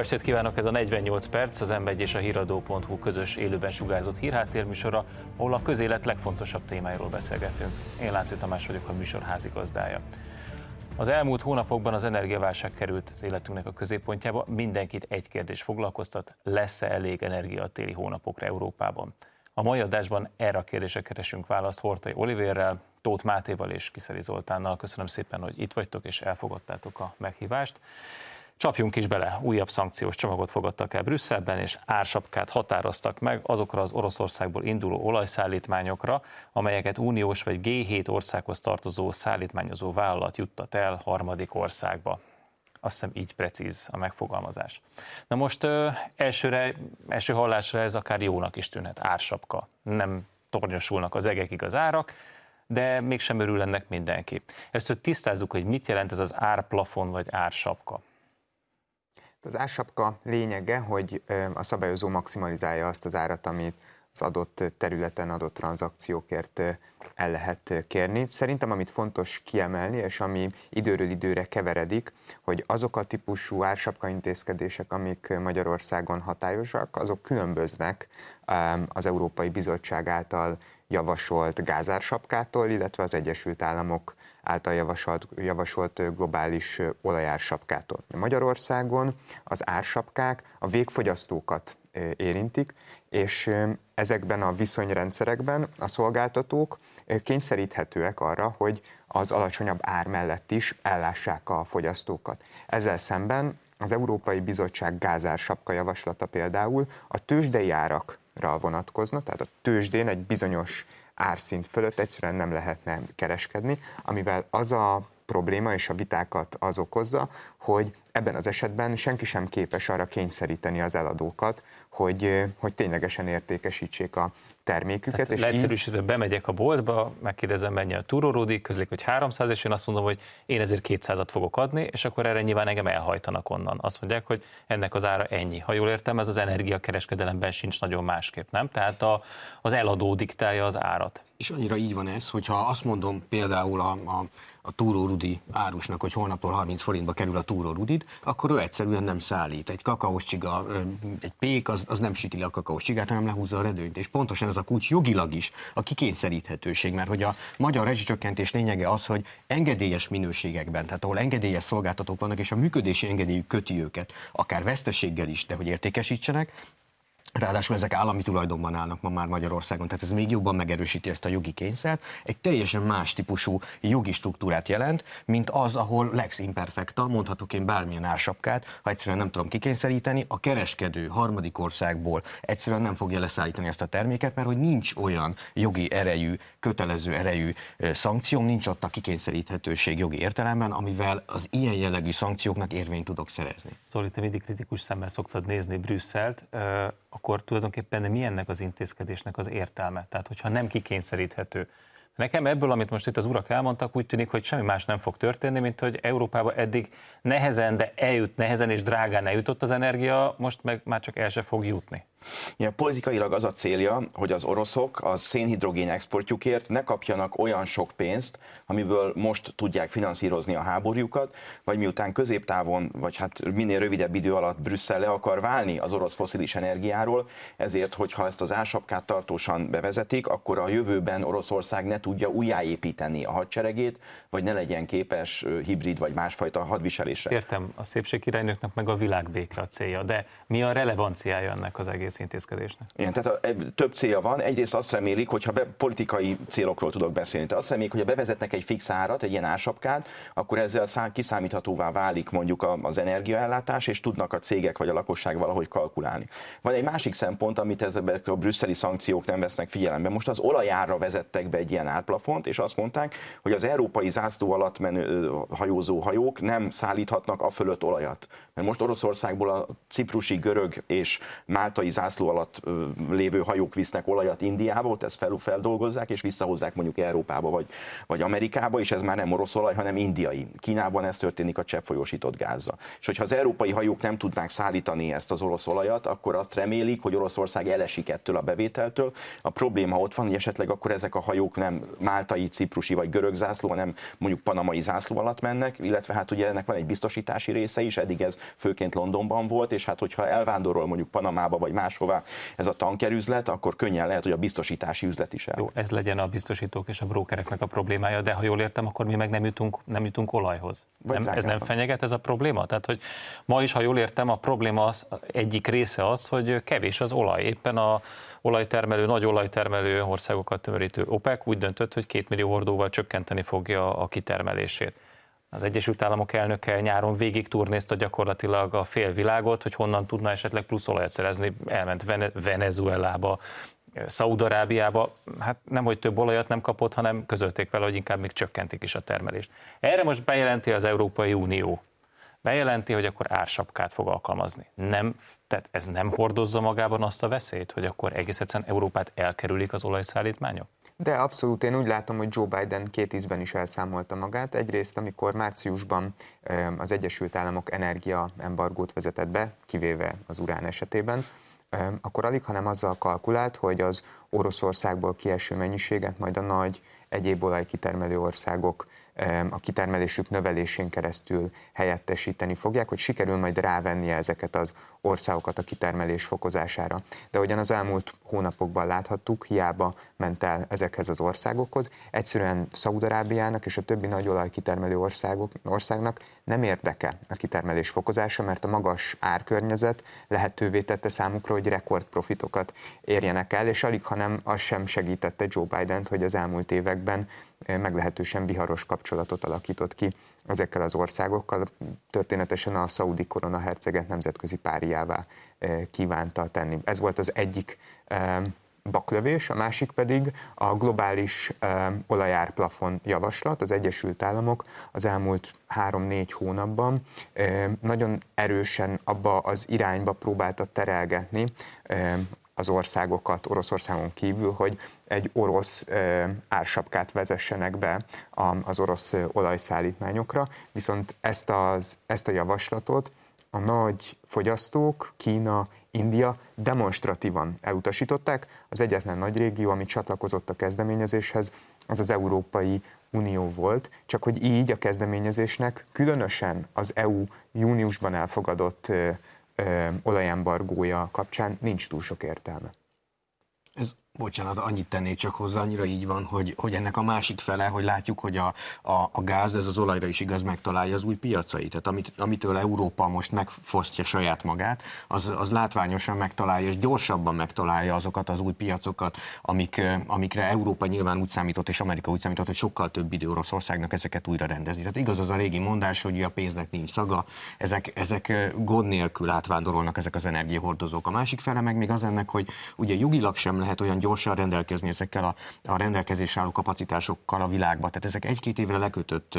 estét kívánok, ez a 48 perc, az m és a híradó.hu közös élőben sugárzott hírháttérműsora, ahol a közélet legfontosabb témáiról beszélgetünk. Én Lánci Tamás vagyok a műsor házigazdája. Az elmúlt hónapokban az energiaválság került az életünknek a középpontjába. Mindenkit egy kérdés foglalkoztat, lesz-e elég energia a téli hónapokra Európában? A mai adásban erre a kérdésre keresünk választ Hortai Olivérrel, Tóth Mátéval és Kiszeli Zoltánnal. Köszönöm szépen, hogy itt vagytok és elfogadtátok a meghívást. Csapjunk is bele, újabb szankciós csomagot fogadtak el Brüsszelben, és ársapkát határoztak meg azokra az Oroszországból induló olajszállítmányokra, amelyeket uniós vagy G7 országhoz tartozó szállítmányozó vállalat juttat el harmadik országba. Azt hiszem így precíz a megfogalmazás. Na most ö, elsőre, első hallásra ez akár jónak is tűnhet, ársapka. Nem tornyosulnak az egekig az árak, de mégsem örül ennek mindenki. Ezt hogy tisztázzuk, hogy mit jelent ez az árplafon vagy ársapka. Az ársapka lényege, hogy a szabályozó maximalizálja azt az árat, amit az adott területen, adott tranzakciókért el lehet kérni. Szerintem, amit fontos kiemelni, és ami időről időre keveredik, hogy azok a típusú ársapka intézkedések, amik Magyarországon hatályosak, azok különböznek az Európai Bizottság által javasolt gázársapkától, illetve az Egyesült Államok által javasolt, javasolt globális olajársapkától. Magyarországon az ársapkák a végfogyasztókat érintik, és ezekben a viszonyrendszerekben a szolgáltatók kényszeríthetőek arra, hogy az alacsonyabb ár mellett is ellássák a fogyasztókat. Ezzel szemben az Európai Bizottság gázársapka javaslata például a tőzsdei árakra vonatkozna, tehát a tőzsdén egy bizonyos árszint fölött egyszerűen nem lehetne kereskedni, amivel az a probléma és a vitákat az okozza, hogy ebben az esetben senki sem képes arra kényszeríteni az eladókat, hogy, hogy ténylegesen értékesítsék a terméküket. Tehát és leegyszerűsítve így... bemegyek a boltba, megkérdezem mennyi a túróródi, közlik, hogy 300, és én azt mondom, hogy én ezért 200-at fogok adni, és akkor erre nyilván engem elhajtanak onnan. Azt mondják, hogy ennek az ára ennyi. Ha jól értem, ez az energiakereskedelemben sincs nagyon másképp, nem? Tehát a, az eladó diktálja az árat. És annyira így van ez, hogyha azt mondom például a, a a túró Rudi árusnak, hogy holnaptól 30 forintba kerül a túró Rudid, akkor ő egyszerűen nem szállít. Egy kakaós csiga, egy pék, az, az nem süti le a kakaós csigát, hanem lehúzza a redőnyt. És pontosan ez a kulcs jogilag is a kikényszeríthetőség, mert hogy a magyar rezsicsökkentés lényege az, hogy engedélyes minőségekben, tehát ahol engedélyes szolgáltatók vannak, és a működési engedélyük köti őket, akár veszteséggel is, de hogy értékesítsenek, Ráadásul ezek állami tulajdonban állnak ma már Magyarországon, tehát ez még jobban megerősíti ezt a jogi kényszert. Egy teljesen más típusú jogi struktúrát jelent, mint az, ahol lex imperfecta, mondhatok én bármilyen ársapkát, ha egyszerűen nem tudom kikényszeríteni, a kereskedő harmadik országból egyszerűen nem fogja leszállítani ezt a terméket, mert hogy nincs olyan jogi erejű, kötelező erejű szankció, nincs ott a kikényszeríthetőség jogi értelemben, amivel az ilyen jellegű szankcióknak érvényt tudok szerezni. Szóval te mindig kritikus szemmel szoktad nézni Brüsszelt akkor tulajdonképpen mi ennek az intézkedésnek az értelme? Tehát, hogyha nem kikényszeríthető. Nekem ebből, amit most itt az urak elmondtak, úgy tűnik, hogy semmi más nem fog történni, mint hogy Európába eddig nehezen, de eljut, nehezen és drágán eljutott az energia, most meg már csak el se fog jutni. Ja, politikailag az a célja, hogy az oroszok a szénhidrogén exportjukért ne kapjanak olyan sok pénzt, amiből most tudják finanszírozni a háborújukat, vagy miután középtávon, vagy hát minél rövidebb idő alatt Brüsszel le akar válni az orosz foszilis energiáról, ezért, hogyha ezt az ásapkát tartósan bevezetik, akkor a jövőben Oroszország ne tudja újjáépíteni a hadseregét, vagy ne legyen képes hibrid vagy másfajta hadviselésre. Értem, a szépségkirálynőknek meg a világbéke a célja, de mi a relevanciája ennek az egész intézkedésnek? Igen, tehát a, e, több célja van. Egyrészt azt remélik, hogyha be, politikai célokról tudok beszélni, tehát azt remélik, hogy ha bevezetnek egy fix árat, egy ilyen ásapkát, akkor ezzel szá, kiszámíthatóvá válik mondjuk az energiaellátás, és tudnak a cégek vagy a lakosság valahogy kalkulálni. Van egy másik szempont, amit ezek a brüsszeli szankciók nem vesznek figyelembe. Most az olajára vezettek be egy ilyen árplafont, és azt mondták, hogy az európai zászló alatt menő hajózó hajók nem szállíthatnak a fölött olajat. Mert most Oroszországból a ciprusi, görög és máltai zászló alatt lévő hajók visznek olajat Indiába, ott ezt fel, feldolgozzák és visszahozzák mondjuk Európába vagy, vagy Amerikába, és ez már nem orosz olaj, hanem indiai. Kínában ez történik a cseppfolyósított gázzal. És hogyha az európai hajók nem tudnák szállítani ezt az orosz olajat, akkor azt remélik, hogy Oroszország elesik ettől a bevételtől. A probléma ott van, hogy esetleg akkor ezek a hajók nem nem máltai, ciprusi vagy görög zászló, hanem mondjuk panamai zászló alatt mennek, illetve hát ugye ennek van egy biztosítási része is, eddig ez főként Londonban volt, és hát hogyha elvándorol mondjuk Panamába vagy máshova ez a tankerüzlet, akkor könnyen lehet, hogy a biztosítási üzlet is el. Jó, ez legyen a biztosítók és a brókereknek a problémája, de ha jól értem, akkor mi meg nem jutunk, nem jutunk olajhoz. nem, ez nem fenyeget ez a probléma? Tehát, hogy ma is, ha jól értem, a probléma az, egyik része az, hogy kevés az olaj. Éppen a olajtermelő, nagy olajtermelő országokat tömörítő OPEC úgy döntött, hogy két millió hordóval csökkenteni fogja a kitermelését. Az Egyesült Államok elnöke nyáron végig turnézta gyakorlatilag a félvilágot, hogy honnan tudna esetleg plusz olajat szerezni. Elment Venezuelába, Szaudarábiába, hát nem, hogy több olajat nem kapott, hanem közölték vele, hogy inkább még csökkentik is a termelést. Erre most bejelenti az Európai Unió. Bejelenti, hogy akkor ársapkát fog alkalmazni. Nem, tehát ez nem hordozza magában azt a veszélyt, hogy akkor egész egyszerűen Európát elkerülik az olajszállítmányok? De abszolút én úgy látom, hogy Joe Biden két ízben is elszámolta magát. Egyrészt, amikor márciusban az Egyesült Államok energia embargót vezetett be, kivéve az urán esetében, akkor alig, hanem azzal kalkulált, hogy az Oroszországból kieső mennyiséget majd a nagy egyéb olajkitermelő országok a kitermelésük növelésén keresztül helyettesíteni fogják, hogy sikerül majd rávenni ezeket az országokat a kitermelés fokozására. De ahogyan az elmúlt hónapokban láthattuk, hiába ment el ezekhez az országokhoz, egyszerűen Szaudarábiának és a többi nagy olajkitermelő országok, országnak nem érdeke a kitermelés fokozása, mert a magas árkörnyezet lehetővé tette számukra, hogy rekordprofitokat érjenek el, és alig, hanem az sem segítette Joe Biden-t, hogy az elmúlt években meglehetősen viharos kapcsolatot alakított ki ezekkel az országokkal. Történetesen a szaudi korona herceget nemzetközi páriává eh, kívánta tenni. Ez volt az egyik eh, baklövés, a másik pedig a globális eh, olajárplafon javaslat. Az Egyesült Államok az elmúlt három-négy hónapban nagyon erősen abba az irányba próbálta terelgetni az országokat Oroszországon kívül, hogy egy orosz ársapkát vezessenek be az orosz olajszállítmányokra, viszont ezt, az, ezt a javaslatot a nagy fogyasztók, Kína, India demonstratívan elutasították. Az egyetlen nagy régió, ami csatlakozott a kezdeményezéshez, az az Európai Unió volt, csak hogy így a kezdeményezésnek különösen az EU júniusban elfogadott olajembargója kapcsán nincs túl sok értelme. Ez Bocsánat, annyit tennék csak hozzá, annyira így van, hogy, hogy ennek a másik fele, hogy látjuk, hogy a, a, a gáz, ez az olajra is igaz, megtalálja az új piacait. Tehát amit, amitől Európa most megfosztja saját magát, az, az látványosan megtalálja, és gyorsabban megtalálja azokat az új piacokat, amik, amikre Európa nyilván úgy számított, és Amerika úgy számított, hogy sokkal több idő Oroszországnak ezeket újra rendezni. Tehát igaz az a régi mondás, hogy a pénznek nincs szaga, ezek, ezek gond nélkül átvándorolnak ezek az energiahordozók. A másik fele meg még az ennek, hogy ugye jogilag sem lehet olyan gyorsan rendelkezni ezekkel a, a rendelkezés álló kapacitásokkal a világba. Tehát ezek egy-két évre lekötött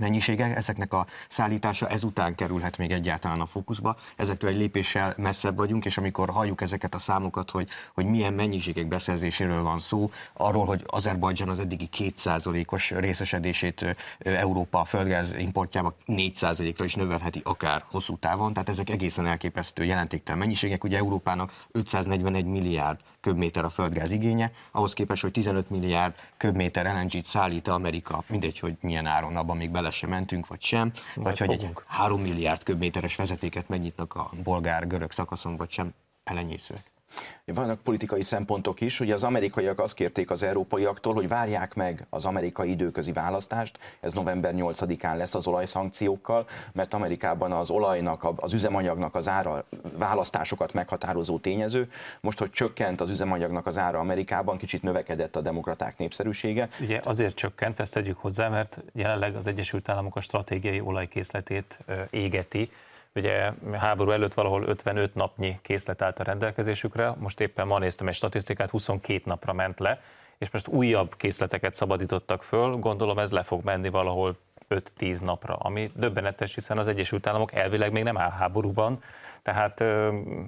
mennyisége, ezeknek a szállítása ezután kerülhet még egyáltalán a fókuszba. Ezektől egy lépéssel messzebb vagyunk, és amikor halljuk ezeket a számokat, hogy, hogy milyen mennyiségek beszerzéséről van szó, arról, hogy Azerbajdzsán az eddigi 2%-os részesedését Európa földgáz importjába 4%-ra is növelheti akár hosszú távon, tehát ezek egészen elképesztő jelentéktelen mennyiségek. Ugye Európának 541 milliárd köbméter a földgáz igénye, ahhoz képest, hogy 15 milliárd köbméter LNG-t szállít Amerika, mindegy, hogy milyen áron, abban még bele sem mentünk, vagy sem, Majd vagy fogunk. hogy egy 3 milliárd köbméteres vezetéket megnyitnak a bolgár-görög szakaszon, vagy sem elenyészőek. Vannak politikai szempontok is, hogy az amerikaiak azt kérték az európaiaktól, hogy várják meg az amerikai időközi választást, ez november 8-án lesz az olajszankciókkal, mert Amerikában az olajnak, az üzemanyagnak az ára választásokat meghatározó tényező. Most, hogy csökkent az üzemanyagnak az ára Amerikában, kicsit növekedett a demokraták népszerűsége. Ugye azért csökkent, ezt tegyük hozzá, mert jelenleg az Egyesült Államok a stratégiai olajkészletét égeti, Ugye háború előtt valahol 55 napnyi készlet állt a rendelkezésükre, most éppen ma néztem egy statisztikát, 22 napra ment le, és most újabb készleteket szabadítottak föl, gondolom ez le fog menni valahol 5-10 napra, ami döbbenetes, hiszen az Egyesült Államok elvileg még nem áll háborúban, tehát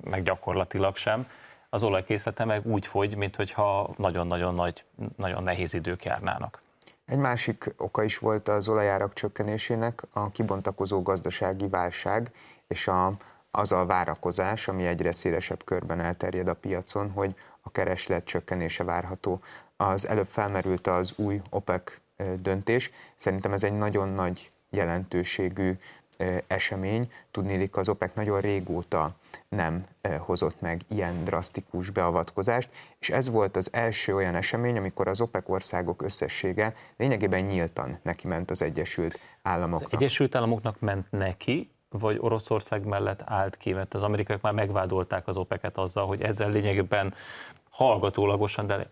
meg gyakorlatilag sem. Az olajkészlete meg úgy fogy, mintha nagyon-nagyon nagy, nagyon nehéz idők járnának. Egy másik oka is volt az olajárak csökkenésének a kibontakozó gazdasági válság, és a, az a várakozás, ami egyre szélesebb körben elterjed a piacon, hogy a kereslet csökkenése várható az előbb felmerült az új OPEC döntés. Szerintem ez egy nagyon nagy jelentőségű esemény. Tudnélik, az OPEC nagyon régóta nem hozott meg ilyen drasztikus beavatkozást, és ez volt az első olyan esemény, amikor az OPEC országok összessége lényegében nyíltan neki ment az Egyesült Államoknak. Az Egyesült Államoknak ment neki, vagy Oroszország mellett állt ki, mert az amerikaiak már megvádolták az OPEC-et azzal, hogy ezzel lényegében hallgatólagosan, de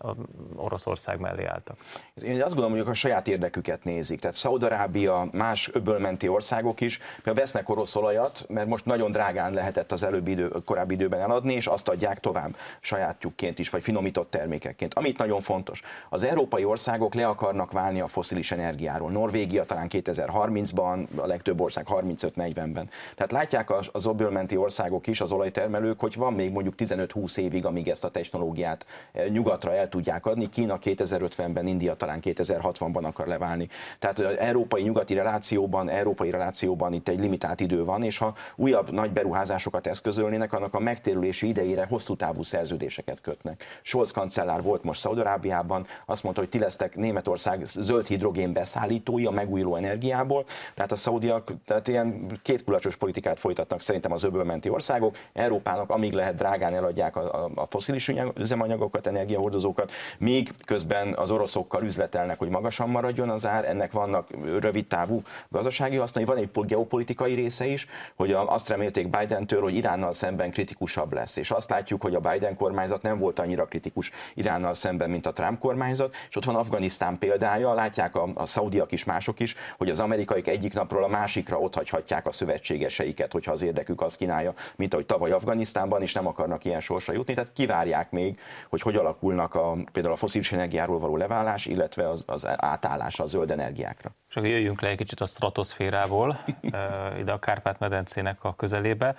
Oroszország mellé álltak. Én azt gondolom, hogy a saját érdeküket nézik. Tehát Szaudarábia, más öbölmenti országok is például vesznek orosz olajat, mert most nagyon drágán lehetett az előbbi idő, korábbi időben eladni, és azt adják tovább sajátjukként is, vagy finomított termékekként. Amit nagyon fontos, az európai országok le akarnak válni a foszilis energiáról. Norvégia talán 2030-ban, a legtöbb ország 35-40-ben. Tehát látják az öbölmenti országok is, az olajtermelők, hogy van még mondjuk 15-20 évig, amíg ezt a technológiát energiát eh, nyugatra el tudják adni. Kína 2050-ben, India talán 2060-ban akar leválni. Tehát az európai nyugati relációban, európai relációban itt egy limitált idő van, és ha újabb nagy beruházásokat eszközölnének, annak a megtérülési idejére hosszú távú szerződéseket kötnek. Scholz kancellár volt most Szaudarábiában, azt mondta, hogy ti lesztek Németország zöld hidrogén beszállítói a megújuló energiából, tehát a szaudiak tehát ilyen kétkulacsos politikát folytatnak szerintem az öbölmenti országok. Európának amíg lehet drágán eladják a, a, a foszilis üzemanyag üzemanyagokat, energiahordozókat, míg közben az oroszokkal üzletelnek, hogy magasan maradjon az ár, ennek vannak rövid távú gazdasági hasznai, van egy geopolitikai része is, hogy azt remélték Biden-től, hogy Iránnal szemben kritikusabb lesz. És azt látjuk, hogy a Biden kormányzat nem volt annyira kritikus Iránnal szemben, mint a Trump kormányzat, és ott van Afganisztán példája, látják a, a szaudiak is, mások is, hogy az amerikaiak egyik napról a másikra ott hagyhatják a szövetségeseiket, hogyha az érdekük azt kínálja, mint ahogy tavaly Afganisztánban, és nem akarnak ilyen sorsra jutni, tehát kivárják még, hogy hogy alakulnak a, például a foszilis energiáról való leválás, illetve az, az átállás a zöld energiákra. Csak jöjjünk le egy kicsit a stratoszférából, ide a Kárpát-medencének a közelébe.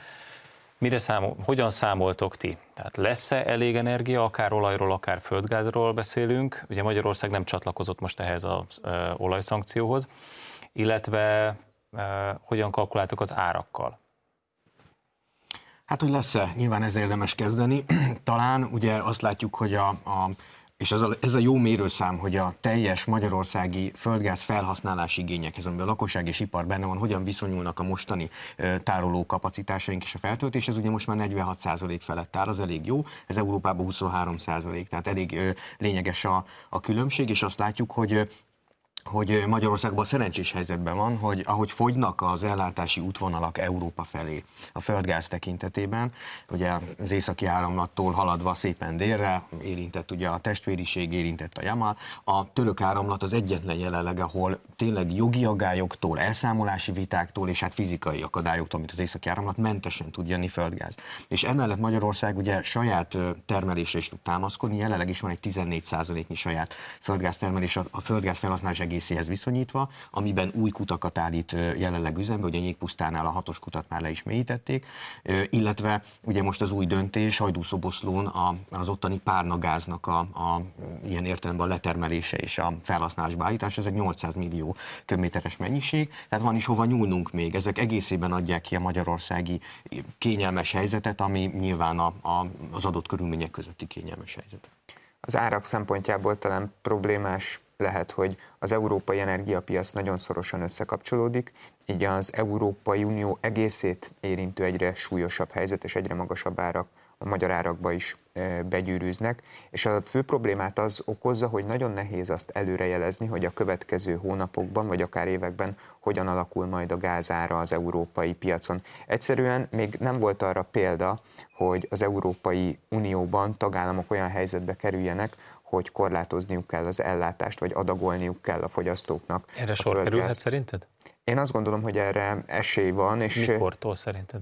Mire számol, hogyan számoltok ti? Tehát lesz-e elég energia, akár olajról, akár földgázról beszélünk? Ugye Magyarország nem csatlakozott most ehhez az olajszankcióhoz, illetve hogyan kalkuláltok az árakkal? Hát, hogy lesz-e, nyilván ez érdemes kezdeni. Talán ugye azt látjuk, hogy a, a és ez a, ez a jó mérőszám, hogy a teljes magyarországi földgáz felhasználási igényekhez, amiben a lakosság és ipar benne van, hogyan viszonyulnak a mostani tároló kapacitásaink és a feltöltés, ez ugye most már 46% felett áll, az elég jó, ez Európában 23%, tehát elég lényeges a, a különbség, és azt látjuk, hogy hogy Magyarországban szerencsés helyzetben van, hogy ahogy fogynak az ellátási útvonalak Európa felé a földgáz tekintetében, ugye az északi áramlattól haladva szépen délre, érintett ugye a testvériség, érintett a Jamal, a török áramlat az egyetlen jelenleg, ahol tényleg jogi agályoktól, elszámolási vitáktól és hát fizikai akadályoktól, mint az északi áramlat, mentesen tud jönni földgáz. És emellett Magyarország ugye saját termelésre is tud támaszkodni, jelenleg is van egy 14%-nyi saját földgáz termelés, a földgáz felhasználás egészéhez viszonyítva, amiben új kutakat állít jelenleg üzembe, ugye Nyékpusztánál a hatos kutat már le is mélyítették, illetve ugye most az új döntés Hajdúszoboszlón az ottani párnagáznak a, a ilyen értelemben a letermelése és a felhasználásba állítása, ez egy 800 millió köbméteres mennyiség, tehát van is hova nyúlnunk még. Ezek egészében adják ki a magyarországi kényelmes helyzetet, ami nyilván a, a, az adott körülmények közötti kényelmes helyzet. Az árak szempontjából talán problémás lehet, hogy az európai energiapiac nagyon szorosan összekapcsolódik, így az Európai Unió egészét érintő egyre súlyosabb helyzet és egyre magasabb árak a magyar árakba is begyűrűznek, és a fő problémát az okozza, hogy nagyon nehéz azt előrejelezni, hogy a következő hónapokban, vagy akár években hogyan alakul majd a gázára az európai piacon. Egyszerűen még nem volt arra példa, hogy az Európai Unióban tagállamok olyan helyzetbe kerüljenek, hogy korlátozniuk kell az ellátást, vagy adagolniuk kell a fogyasztóknak. Erre a sor kerülhet szerinted? Én azt gondolom, hogy erre esély van. És Mikortól szerinted?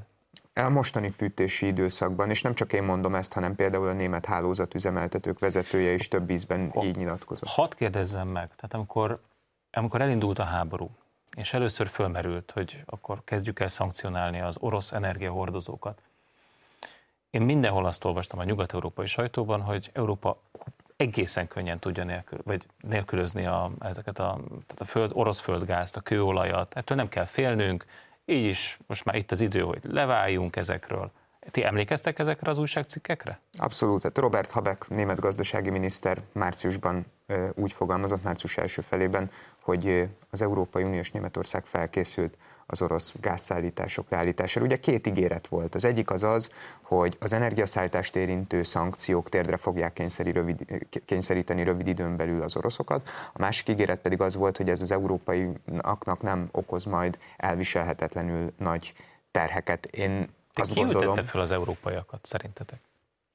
A mostani fűtési időszakban, és nem csak én mondom ezt, hanem például a német hálózatüzemeltetők vezetője is több ízben Akkor így nyilatkozott. Hadd kérdezzem meg, tehát amikor, amikor elindult a háború, és először fölmerült, hogy akkor kezdjük el szankcionálni az orosz energiahordozókat, én mindenhol azt olvastam a nyugat-európai sajtóban, hogy Európa egészen könnyen tudja nélkül, vagy nélkülözni a, ezeket a, tehát a föld, orosz földgázt, a kőolajat, ettől nem kell félnünk, így is most már itt az idő, hogy leváljunk ezekről. Ti emlékeztek ezekre az újságcikkekre? Abszolút. Hát Robert Habeck, német gazdasági miniszter márciusban úgy fogalmazott március első felében, hogy az Európai Unió és Németország felkészült az orosz gázszállítások leállítására. Ugye két ígéret volt. Az egyik az az, hogy az energiaszállítást érintő szankciók térdre fogják kényszeri rövid, kényszeríteni rövid időn belül az oroszokat. A másik ígéret pedig az volt, hogy ez az európaiaknak nem okoz majd elviselhetetlenül nagy terheket. Én De azt ki gondolom... fel az európaiakat szerintetek?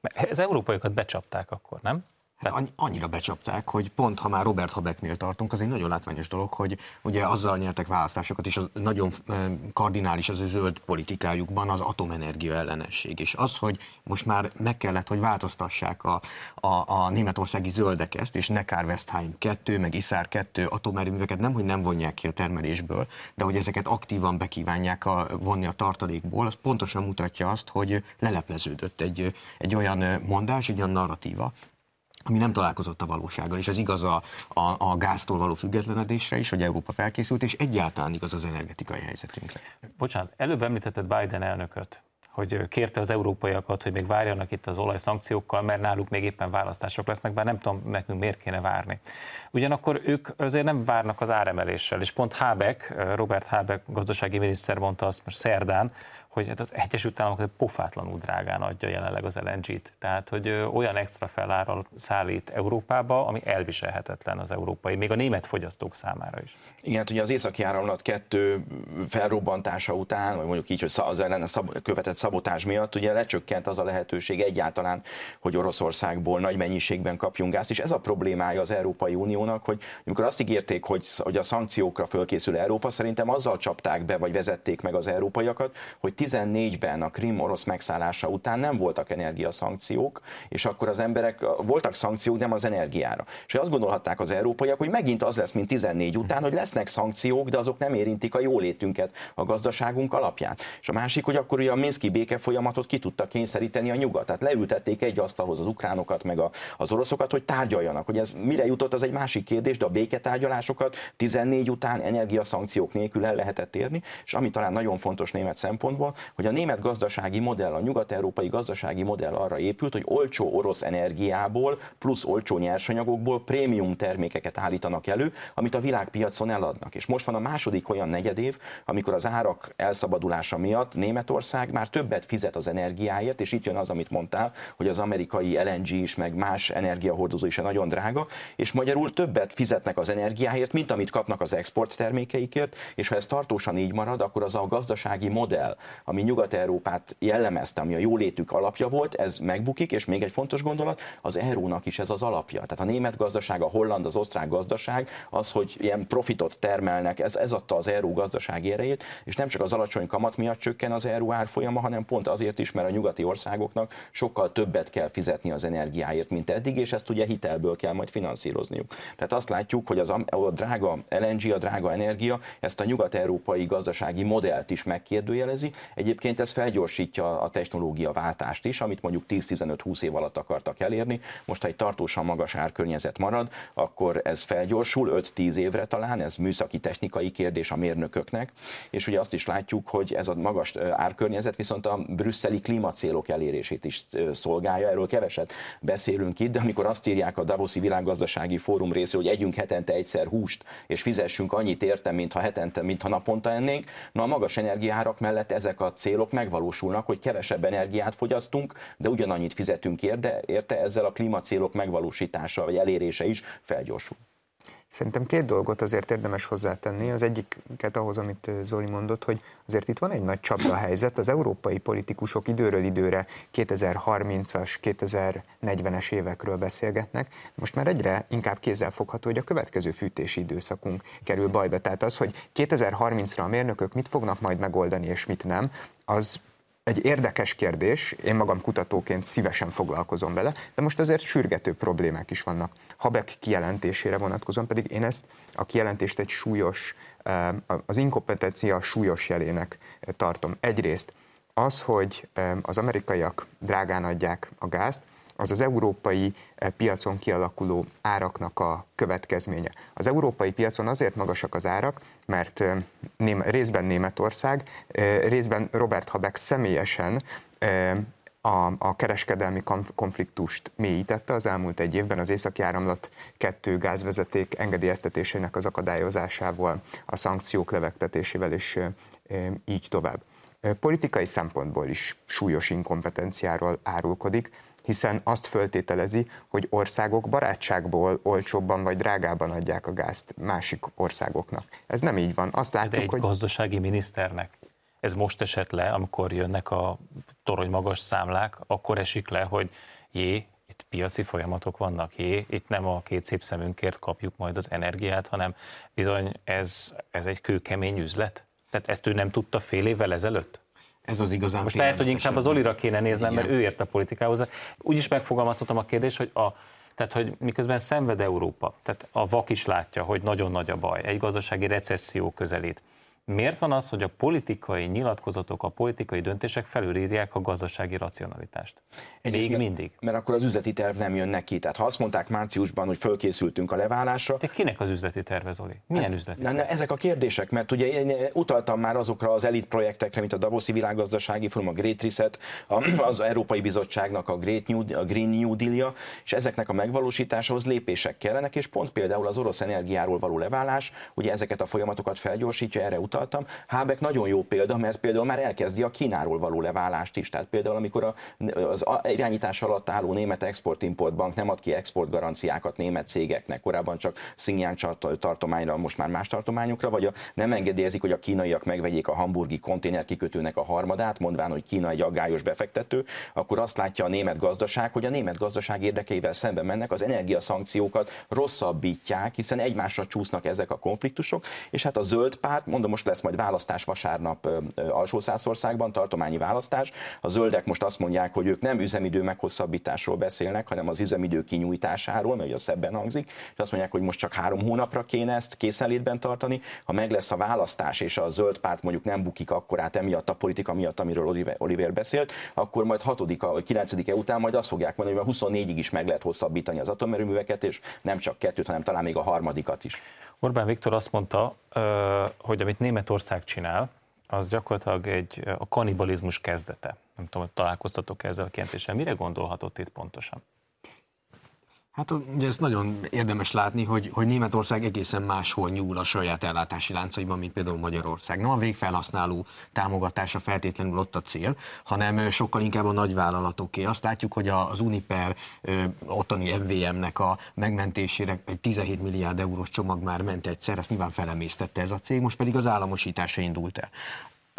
Mert az európaiakat becsapták akkor, nem? Hát annyira becsapták, hogy pont ha már Robert Habecknél tartunk, az egy nagyon látványos dolog, hogy ugye azzal nyertek választásokat, és az nagyon kardinális az ő zöld politikájukban az atomenergia ellenesség. És az, hogy most már meg kellett, hogy változtassák a, a, a németországi zöldek ezt, és Neckar Westheim 2, meg Isár 2 atomerőműveket nem, hogy nem vonják ki a termelésből, de hogy ezeket aktívan bekívánják a, vonni a tartalékból, az pontosan mutatja azt, hogy lelepleződött egy, egy olyan mondás, egy olyan narratíva, ami nem találkozott a valósággal, és ez igaz a, a, a gáztól való függetlenedésre is, hogy Európa felkészült, és egyáltalán igaz az energetikai helyzetünkre. Bocsánat, előbb említetted Biden elnököt, hogy kérte az európaiakat, hogy még várjanak itt az olajszankciókkal, mert náluk még éppen választások lesznek, bár nem tudom nekünk miért kéne várni. Ugyanakkor ők azért nem várnak az áremeléssel, és pont Habeck, Robert Habeck gazdasági miniszter mondta azt most szerdán, hogy hát az Egyesült Államok pofátlanul drágán adja jelenleg az LNG-t. Tehát, hogy olyan extra felárral szállít Európába, ami elviselhetetlen az európai, még a német fogyasztók számára is. Igen, hát ugye az északi áramlat kettő felrobbantása után, vagy mondjuk így, hogy az ellen szab- követett szabotás miatt, ugye lecsökkent az a lehetőség egyáltalán, hogy Oroszországból nagy mennyiségben kapjunk gázt, és ez a problémája az Európai Uniónak, hogy amikor azt ígérték, hogy, hogy a szankciókra fölkészül Európa, szerintem azzal csapták be, vagy vezették meg az európaiakat, hogy 14-ben a Krim orosz megszállása után nem voltak energiaszankciók, és akkor az emberek, voltak szankciók, nem az energiára. És azt gondolhatták az európaiak, hogy megint az lesz, mint 14 után, hogy lesznek szankciók, de azok nem érintik a jólétünket, a gazdaságunk alapját. És a másik, hogy akkor ugye a Minszki béke folyamatot ki tudta kényszeríteni a nyugat. Tehát leültették egy asztalhoz az ukránokat, meg a, az oroszokat, hogy tárgyaljanak. Hogy ez mire jutott, az egy másik kérdés, de a béketárgyalásokat 14 után energiaszankciók nélkül el lehetett érni, és ami talán nagyon fontos német szempontból, hogy a német gazdasági modell, a nyugat-európai gazdasági modell arra épült, hogy olcsó orosz energiából plusz olcsó nyersanyagokból prémium termékeket állítanak elő, amit a világpiacon eladnak. És most van a második olyan negyedév, amikor az árak elszabadulása miatt Németország már többet fizet az energiáért, és itt jön az, amit mondtál, hogy az amerikai LNG is, meg más energiahordozó is nagyon drága, és magyarul többet fizetnek az energiáért, mint amit kapnak az export termékeikért, és ha ez tartósan így marad, akkor az a gazdasági modell, ami Nyugat-Európát jellemezte, ami a jólétük alapja volt, ez megbukik, és még egy fontos gondolat, az eurónak is ez az alapja. Tehát a német gazdaság, a holland, az osztrák gazdaság, az, hogy ilyen profitot termelnek, ez, ez adta az euró gazdasági erejét, és nem csak az alacsony kamat miatt csökken az euró árfolyama, hanem pont azért is, mert a nyugati országoknak sokkal többet kell fizetni az energiáért, mint eddig, és ezt ugye hitelből kell majd finanszírozniuk. Tehát azt látjuk, hogy az, a drága LNG, a drága energia ezt a nyugat-európai gazdasági modellt is megkérdőjelezi, Egyébként ez felgyorsítja a technológia váltást is, amit mondjuk 10-15-20 év alatt akartak elérni. Most, ha egy tartósan magas árkörnyezet marad, akkor ez felgyorsul 5-10 évre talán, ez műszaki technikai kérdés a mérnököknek, és ugye azt is látjuk, hogy ez a magas árkörnyezet viszont a brüsszeli klímacélok elérését is szolgálja, erről keveset beszélünk itt, de amikor azt írják a Davoszi Világgazdasági Fórum része, hogy együnk hetente egyszer húst, és fizessünk annyit érte, mintha hetente, mintha naponta ennénk, na a magas energiárak mellett ezek a célok megvalósulnak, hogy kevesebb energiát fogyasztunk, de ugyanannyit fizetünk érte, érte ezzel a klímacélok megvalósítása vagy elérése is felgyorsul. Szerintem két dolgot azért érdemes hozzátenni. Az egyiket ahhoz, amit Zoli mondott, hogy azért itt van egy nagy csapda helyzet. Az európai politikusok időről időre 2030-as, 2040-es évekről beszélgetnek. Most már egyre inkább kézzelfogható, hogy a következő fűtési időszakunk kerül bajba. Tehát az, hogy 2030-ra a mérnökök mit fognak majd megoldani és mit nem, az egy érdekes kérdés, én magam kutatóként szívesen foglalkozom vele, de most azért sürgető problémák is vannak. Habek kijelentésére vonatkozom, pedig én ezt a kijelentést egy súlyos, eh, az inkompetencia súlyos jelének tartom. Egyrészt az, hogy eh, az amerikaiak drágán adják a gázt, az az európai eh, piacon kialakuló áraknak a következménye. Az európai piacon azért magasak az árak, mert eh, részben Németország, eh, részben Robert Habeck személyesen a, a kereskedelmi konfliktust mélyítette az elmúlt egy évben az északi áramlat kettő gázvezeték engedélyeztetésének az akadályozásával, a szankciók levegtetésével és így tovább. Politikai szempontból is súlyos inkompetenciáról árulkodik, hiszen azt föltételezi, hogy országok barátságból olcsóbban vagy drágában adják a gázt másik országoknak. Ez nem így van. Azt látjuk, De egy hogy... gazdasági miniszternek ez most esett le, amikor jönnek a torony magas számlák, akkor esik le, hogy jé, itt piaci folyamatok vannak, jé, itt nem a két szép szemünkért kapjuk majd az energiát, hanem bizony ez, ez egy kőkemény üzlet. Tehát ezt ő nem tudta fél évvel ezelőtt? Ez az igazán Most lehet, hogy inkább az Olira kéne néznem, mert ő ért a politikához. Úgy is megfogalmazhatom a kérdést, hogy a, tehát, hogy miközben szenved Európa, tehát a vak is látja, hogy nagyon nagy a baj, egy gazdasági recesszió közelít. Miért van az, hogy a politikai nyilatkozatok, a politikai döntések felülírják a gazdasági racionalitást? Egyrészt, Még mindig. Mert akkor az üzleti terv nem jön neki. Tehát ha azt mondták márciusban, hogy fölkészültünk a leválásra. De kinek az üzleti terve, Zoli? Milyen hát, üzleti terve? ezek a kérdések, mert ugye én utaltam már azokra az elit projektekre, mint a Davoszi Világgazdasági Fórum, a Great Reset, az Európai Bizottságnak a, Great New, a Green New Deal-ja, és ezeknek a megvalósításához lépések kellenek, és pont például az orosz energiáról való leválás, ugye ezeket a folyamatokat felgyorsítja, erre utaltam. Hábek nagyon jó példa, mert például már elkezdi a Kínáról való leválást is. Tehát például, amikor az irányítás alatt álló német export-import bank nem ad ki exportgaranciákat német cégeknek, korábban csak Xinjiang tartományra, most már más tartományokra, vagy a, nem engedélyezik, hogy a kínaiak megvegyék a hamburgi konténerkikötőnek a harmadát, mondván, hogy Kína egy aggályos befektető, akkor azt látja a német gazdaság, hogy a német gazdaság érdekeivel szemben mennek, az energiaszankciókat rosszabbítják, hiszen egymásra csúsznak ezek a konfliktusok, és hát a zöld párt, mondom, most lesz majd választás vasárnap alsó Szászországban, tartományi választás. A zöldek most azt mondják, hogy ők nem üzemidő meghosszabbításról beszélnek, hanem az üzemidő kinyújtásáról, mert az szebben hangzik, és azt mondják, hogy most csak három hónapra kéne ezt készenlétben tartani. Ha meg lesz a választás, és a zöld párt mondjuk nem bukik akkor át emiatt a politika miatt, amiről Oliver, beszélt, akkor majd 6 vagy 9 -e után majd azt fogják mondani, hogy 24-ig is meg lehet hosszabbítani az atomerőműveket, és nem csak kettőt, hanem talán még a harmadikat is. Orbán Viktor azt mondta, hogy amit Németország csinál, az gyakorlatilag egy, a kanibalizmus kezdete. Nem tudom, hogy találkoztatok ezzel a kijelentéssel. Mire gondolhatott itt pontosan? Hát ugye ezt nagyon érdemes látni, hogy, hogy Németország egészen máshol nyúl a saját ellátási láncaiban, mint például Magyarország. Nem a végfelhasználó támogatása feltétlenül ott a cél, hanem sokkal inkább a nagyvállalatoké. Azt látjuk, hogy az Uniper ottani MVM-nek a megmentésére egy 17 milliárd eurós csomag már ment egyszer, ezt nyilván felemésztette ez a cég, most pedig az államosítása indult el.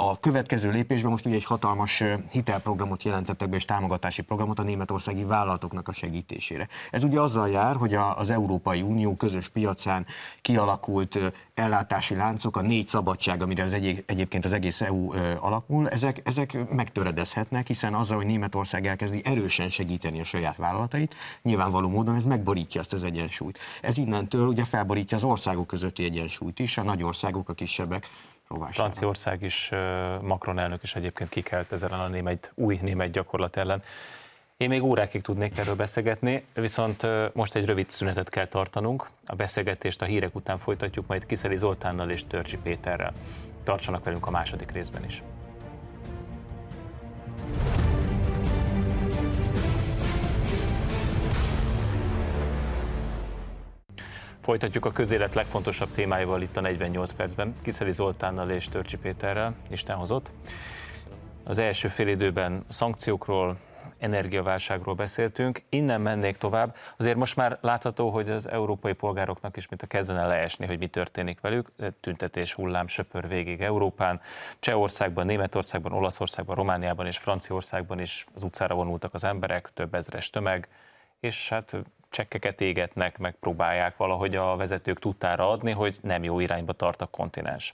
A következő lépésben most ugye egy hatalmas hitelprogramot jelentettek be, és támogatási programot a németországi vállalatoknak a segítésére. Ez ugye azzal jár, hogy az Európai Unió közös piacán kialakult ellátási láncok, a négy szabadság, amire az egy, egyébként az egész EU alapul, ezek, ezek megtöredezhetnek, hiszen azzal, hogy Németország elkezdi erősen segíteni a saját vállalatait, nyilvánvaló módon ez megborítja ezt az egyensúlyt. Ez innentől ugye felborítja az országok közötti egyensúlyt is, a nagy országok, a kisebbek rovására. Franciaország is, Macron elnök is egyébként kikelt ezen a német, új német gyakorlat ellen. Én még órákig tudnék erről beszélgetni, viszont most egy rövid szünetet kell tartanunk. A beszélgetést a hírek után folytatjuk, majd Kiszeli Zoltánnal és Törcsi Péterrel. Tartsanak velünk a második részben is. Folytatjuk a közélet legfontosabb témáival itt a 48 percben. Kiszeli Zoltánnal és Törcsi Péterrel, Isten hozott. Az első fél időben szankciókról, energiaválságról beszéltünk. Innen mennék tovább. Azért most már látható, hogy az európai polgároknak is mint a kezdene leesni, hogy mi történik velük. Tüntetés hullám söpör végig Európán. Csehországban, Németországban, Olaszországban, Romániában és Franciaországban is az utcára vonultak az emberek, több ezres tömeg, és hát csekkeket égetnek, megpróbálják valahogy a vezetők tudtára adni, hogy nem jó irányba tart a kontinens.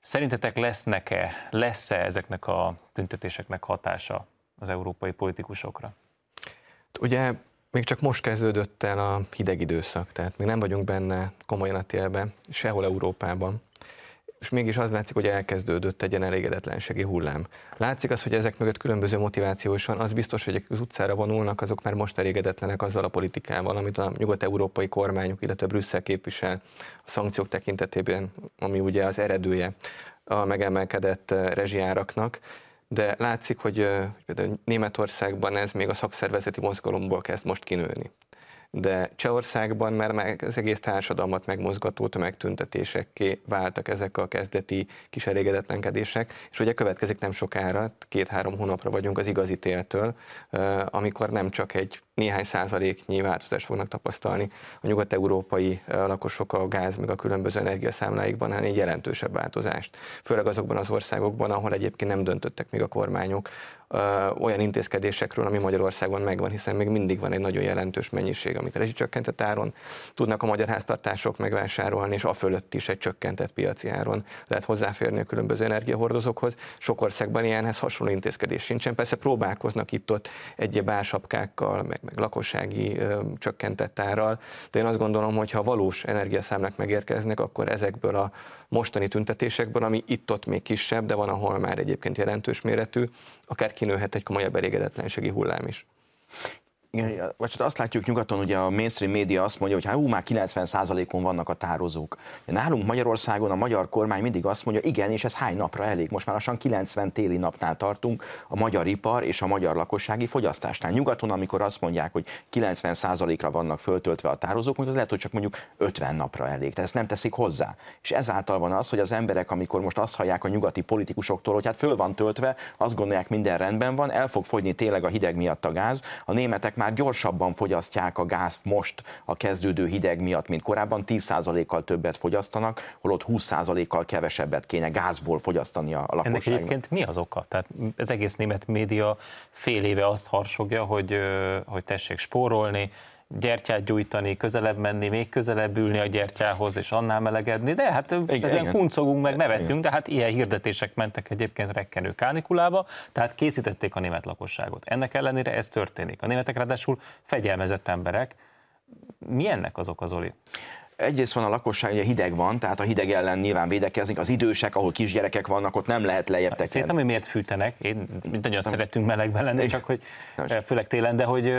Szerintetek lesznek-e, lesz-e ezeknek a tüntetéseknek hatása az európai politikusokra? Ugye még csak most kezdődött el a hideg időszak, tehát még nem vagyunk benne komolyan a télben, sehol Európában és mégis az látszik, hogy elkezdődött egy ilyen elégedetlenségi hullám. Látszik az, hogy ezek mögött különböző motiváció is van, az biztos, hogy az utcára vonulnak, azok már most elégedetlenek azzal a politikával, amit a nyugat-európai kormányok, illetve Brüsszel képvisel a szankciók tekintetében, ami ugye az eredője a megemelkedett rezsiáraknak. de látszik, hogy például Németországban ez még a szakszervezeti mozgalomból kezd most kinőni de Csehországban már meg az egész társadalmat megmozgató tömegtüntetésekké váltak ezek a kezdeti kis elégedetlenkedések, és ugye következik nem sokára, két-három hónapra vagyunk az igazi téltől, amikor nem csak egy néhány százaléknyi változást fognak tapasztalni a nyugat-európai lakosok a gáz meg a különböző energiaszámláikban, hanem egy jelentősebb változást. Főleg azokban az országokban, ahol egyébként nem döntöttek még a kormányok olyan intézkedésekről, ami Magyarországon megvan, hiszen még mindig van egy nagyon jelentős mennyiség, amit rezsicsökkentett áron tudnak a magyar háztartások megvásárolni, és a fölött is egy csökkentett piaci áron lehet hozzáférni a különböző energiahordozókhoz. Sok országban ilyenhez hasonló intézkedés sincsen. Persze próbálkoznak itt-ott egyéb ársapkákkal, meg, meg lakossági ö, csökkentett árral, de én azt gondolom, hogy ha valós energiaszámlák megérkeznek, akkor ezekből a mostani tüntetésekből, ami itt-ott még kisebb, de van, ahol már egyébként jelentős méretű, akár kinőhet egy komolyabb elégedetlenségi hullám is. Igen, vagy csak azt látjuk nyugaton, ugye a mainstream média azt mondja, hogy hát ú, már 90%-on vannak a tározók. Nálunk Magyarországon a magyar kormány mindig azt mondja, igen, és ez hány napra elég? Most már lassan 90 téli napnál tartunk a magyar ipar és a magyar lakossági fogyasztásnál. Nyugaton, amikor azt mondják, hogy 90%-ra vannak föltöltve a tározók, mondjuk az lehet, hogy csak mondjuk 50 napra elég. Tehát ezt nem teszik hozzá. És ezáltal van az, hogy az emberek, amikor most azt hallják a nyugati politikusoktól, hogy hát föl van töltve, azt gondolják, minden rendben van, el fog fogyni tényleg a hideg miatt a gáz. A németek már gyorsabban fogyasztják a gázt most a kezdődő hideg miatt, mint korábban, 10%-kal többet fogyasztanak, holott 20%-kal kevesebbet kéne gázból fogyasztani a lakosságnak. Ennek egyébként mi az oka? Tehát az egész német média fél éve azt harsogja, hogy, hogy tessék spórolni, gyertyát gyújtani, közelebb menni, még közelebb ülni a gyertyához, és annál melegedni, de hát igen, ezen igen. kuncogunk, meg nevetünk, de hát ilyen hirdetések mentek egyébként rekkenő kánikulába, tehát készítették a német lakosságot. Ennek ellenére ez történik. A németek ráadásul fegyelmezett emberek. Mi ennek az oka, Zoli? egyrészt van a lakosság, ugye hideg van, tehát a hideg ellen nyilván védekeznek, az idősek, ahol kisgyerekek vannak, ott nem lehet lejjebb tekerni. Szerintem, hogy miért fűtenek, én nagyon szeretünk melegben lenni, csak hogy főleg télen, de hogy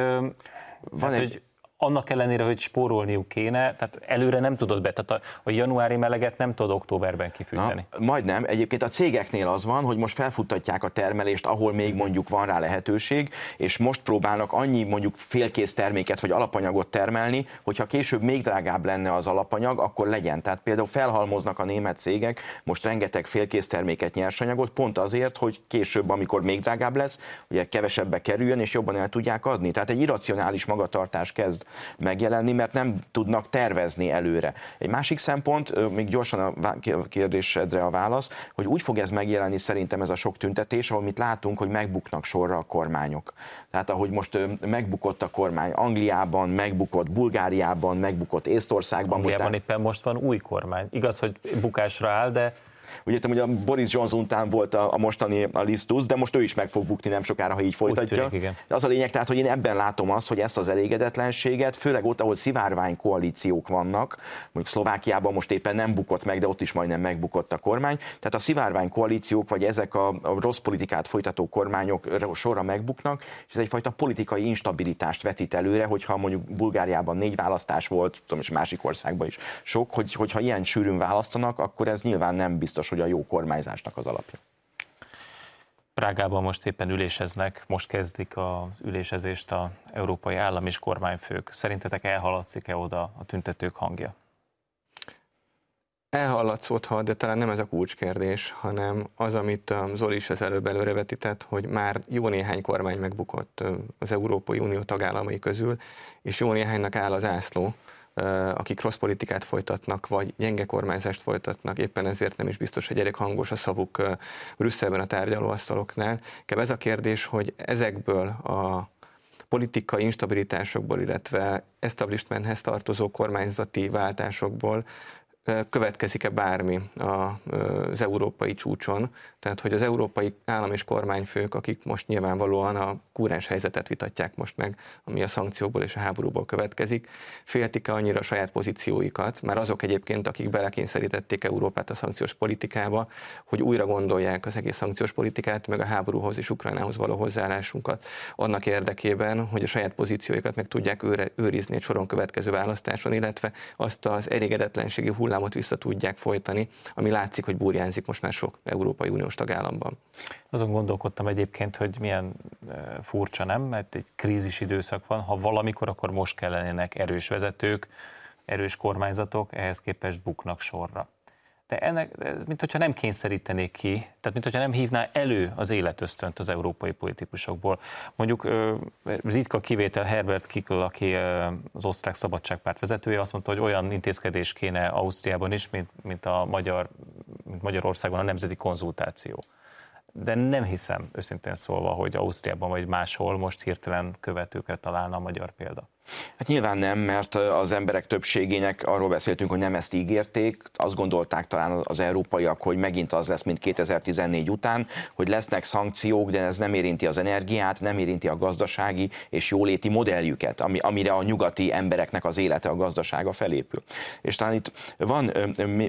van hát, egy... hogy annak ellenére, hogy spórolniuk kéne, tehát előre nem tudod be, tehát a, a januári meleget nem tudod októberben kifűteni. Na, majdnem. Egyébként a cégeknél az van, hogy most felfuttatják a termelést, ahol még mondjuk van rá lehetőség, és most próbálnak annyi mondjuk félkész terméket vagy alapanyagot termelni, hogyha később még drágább lenne az alapanyag, akkor legyen. Tehát például felhalmoznak a német cégek most rengeteg félkész terméket, nyersanyagot, pont azért, hogy később, amikor még drágább lesz, ugye kevesebbe kerüljön, és jobban el tudják adni. Tehát egy irracionális magatartás kezd megjelenni, mert nem tudnak tervezni előre. Egy másik szempont, még gyorsan a kérdésedre a válasz, hogy úgy fog ez megjelenni szerintem ez a sok tüntetés, ahol mit látunk, hogy megbuknak sorra a kormányok. Tehát ahogy most megbukott a kormány Angliában, megbukott Bulgáriában, megbukott Észtországban. Angliában most éppen most van új kormány. Igaz, hogy bukásra áll, de Ugye hogy a Boris Johnson után volt a, a mostani a Listus, de most ő is meg fog bukni nem sokára, ha így folytatja. Tűnik, igen. Az a lényeg, tehát, hogy én ebben látom azt, hogy ezt az elégedetlenséget, főleg ott, ahol szivárvány koalíciók vannak, mondjuk Szlovákiában most éppen nem bukott meg, de ott is majdnem megbukott a kormány. Tehát a szivárvány koalíciók, vagy ezek a, a rossz politikát folytató kormányok sorra megbuknak, és ez egyfajta politikai instabilitást vetít előre, hogyha mondjuk Bulgáriában négy választás volt, tudom, és másik országban is sok, hogy, hogyha ilyen sűrűn választanak, akkor ez nyilván nem biztos, hogy hogy a jó kormányzásnak az alapja. Prágában most éppen üléseznek, most kezdik az ülésezést a európai állam és kormányfők. Szerintetek elhaladszik-e oda a tüntetők hangja? Elhallatszódhat, de talán nem ez a kulcskérdés, hanem az, amit Zoli is az előbb előrevetített, hogy már jó néhány kormány megbukott az Európai Unió tagállamai közül, és jó néhánynak áll az ászló, akik rossz politikát folytatnak, vagy gyenge kormányzást folytatnak, éppen ezért nem is biztos, hogy elég hangos a szavuk Brüsszelben a tárgyalóasztaloknál. Kebb ez a kérdés, hogy ezekből a politikai instabilitásokból, illetve establishmenthez tartozó kormányzati váltásokból következik-e bármi az európai csúcson, tehát hogy az európai állam és kormányfők, akik most nyilvánvalóan a kúrens helyzetet vitatják most meg, ami a szankcióból és a háborúból következik, féltik-e annyira a saját pozícióikat, már azok egyébként, akik belekényszerítették Európát a szankciós politikába, hogy újra gondolják az egész szankciós politikát, meg a háborúhoz és Ukrajnához való hozzáállásunkat annak érdekében, hogy a saját pozícióikat meg tudják őre, őrizni egy soron következő választáson, illetve azt az elégedetlenségi hullám, hullámot vissza tudják folytani, ami látszik, hogy burjánzik most már sok Európai Uniós tagállamban. Azon gondolkodtam egyébként, hogy milyen furcsa nem, mert egy krízis időszak van, ha valamikor, akkor most kellenének erős vezetők, erős kormányzatok, ehhez képest buknak sorra de ennek, mint hogyha nem kényszerítenék ki, tehát mint hogyha nem hívná elő az életösztönt az európai politikusokból. Mondjuk ritka kivétel Herbert Kickl, aki az osztrák szabadságpárt vezetője, azt mondta, hogy olyan intézkedés kéne Ausztriában is, mint, mint a Magyar, mint Magyarországon a nemzeti konzultáció. De nem hiszem, őszintén szólva, hogy Ausztriában vagy máshol most hirtelen követőkre találna a magyar példa. Hát nyilván nem, mert az emberek többségének arról beszéltünk, hogy nem ezt ígérték, azt gondolták talán az európaiak, hogy megint az lesz, mint 2014 után, hogy lesznek szankciók, de ez nem érinti az energiát, nem érinti a gazdasági és jóléti modelljüket, ami, amire a nyugati embereknek az élete, a gazdasága felépül. És talán itt van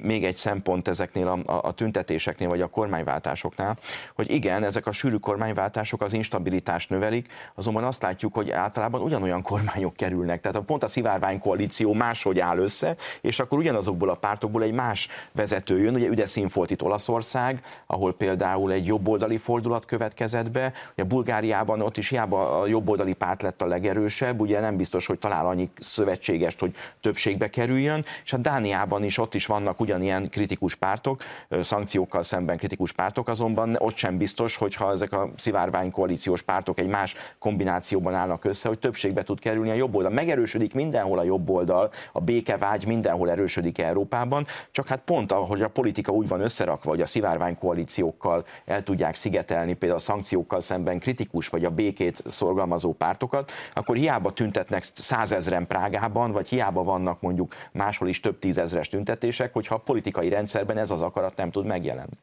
még egy szempont ezeknél a, a, a tüntetéseknél, vagy a kormányváltásoknál, hogy igen, ezek a sűrű kormányváltások az instabilitást növelik, azonban azt látjuk, hogy általában ugyanolyan kormányok kerülnek kerülnek. Tehát a pont a szivárvány koalíció máshogy áll össze, és akkor ugyanazokból a pártokból egy más vezető jön. Ugye üde színfolt itt Olaszország, ahol például egy jobboldali fordulat következett be. Ugye Bulgáriában ott is hiába a jobboldali párt lett a legerősebb, ugye nem biztos, hogy talál annyi szövetségest, hogy többségbe kerüljön, és a Dániában is ott is vannak ugyanilyen kritikus pártok, szankciókkal szemben kritikus pártok, azonban ott sem biztos, hogyha ezek a szivárvány koalíciós pártok egy más kombinációban állnak össze, hogy többségbe tud kerülni a jobb oldal. Megerősödik mindenhol a jobb oldal, a békevágy mindenhol erősödik Európában, csak hát pont ahogy a politika úgy van összerakva, hogy a szivárvány koalíciókkal el tudják szigetelni, például a szankciókkal szemben kritikus vagy a békét szorgalmazó pártokat, akkor hiába tüntetnek százezren Prágában, vagy hiába vannak mondjuk máshol is több tízezres tüntetések, hogyha a politikai rendszerben ez az akarat nem tud megjelenni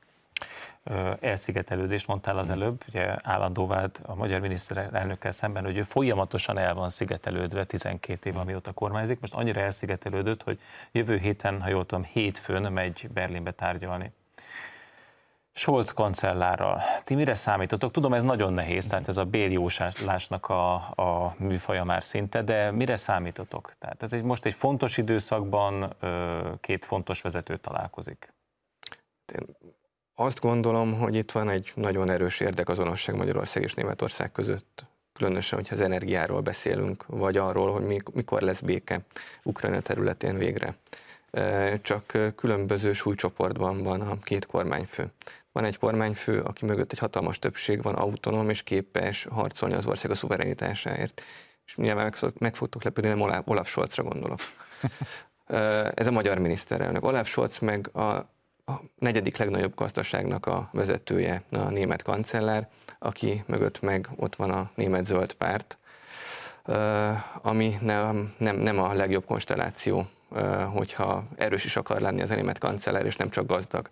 elszigetelődést mondtál az előbb, ugye állandó vált a magyar miniszterelnökkel szemben, hogy ő folyamatosan el van szigetelődve 12 év, amióta kormányzik. Most annyira elszigetelődött, hogy jövő héten, ha jól tudom, hétfőn megy Berlinbe tárgyalni. Scholz kancellárral. Ti mire számítotok? Tudom, ez nagyon nehéz, tehát ez a béljóslásnak a, a műfaja már szinte, de mire számítotok? Tehát ez egy, most egy fontos időszakban két fontos vezető találkozik. Én azt gondolom, hogy itt van egy nagyon erős érdekazonosság Magyarország és Németország között, különösen, hogyha az energiáról beszélünk, vagy arról, hogy mikor lesz béke Ukrajna területén végre. Csak különböző súlycsoportban van a két kormányfő. Van egy kormányfő, aki mögött egy hatalmas többség van, autonóm és képes harcolni az ország a szuverenitásáért. És nyilván meg, meg fogtok lepődni, nem Olaf Scholzra gondolok. Ez a magyar miniszterelnök. Olaf Scholz meg a a negyedik legnagyobb gazdaságnak a vezetője, a német kancellár, aki mögött meg ott van a német zöld párt, ami nem, nem, nem a legjobb konstelláció, hogyha erős is akar lenni az a német kancellár, és nem csak gazdag.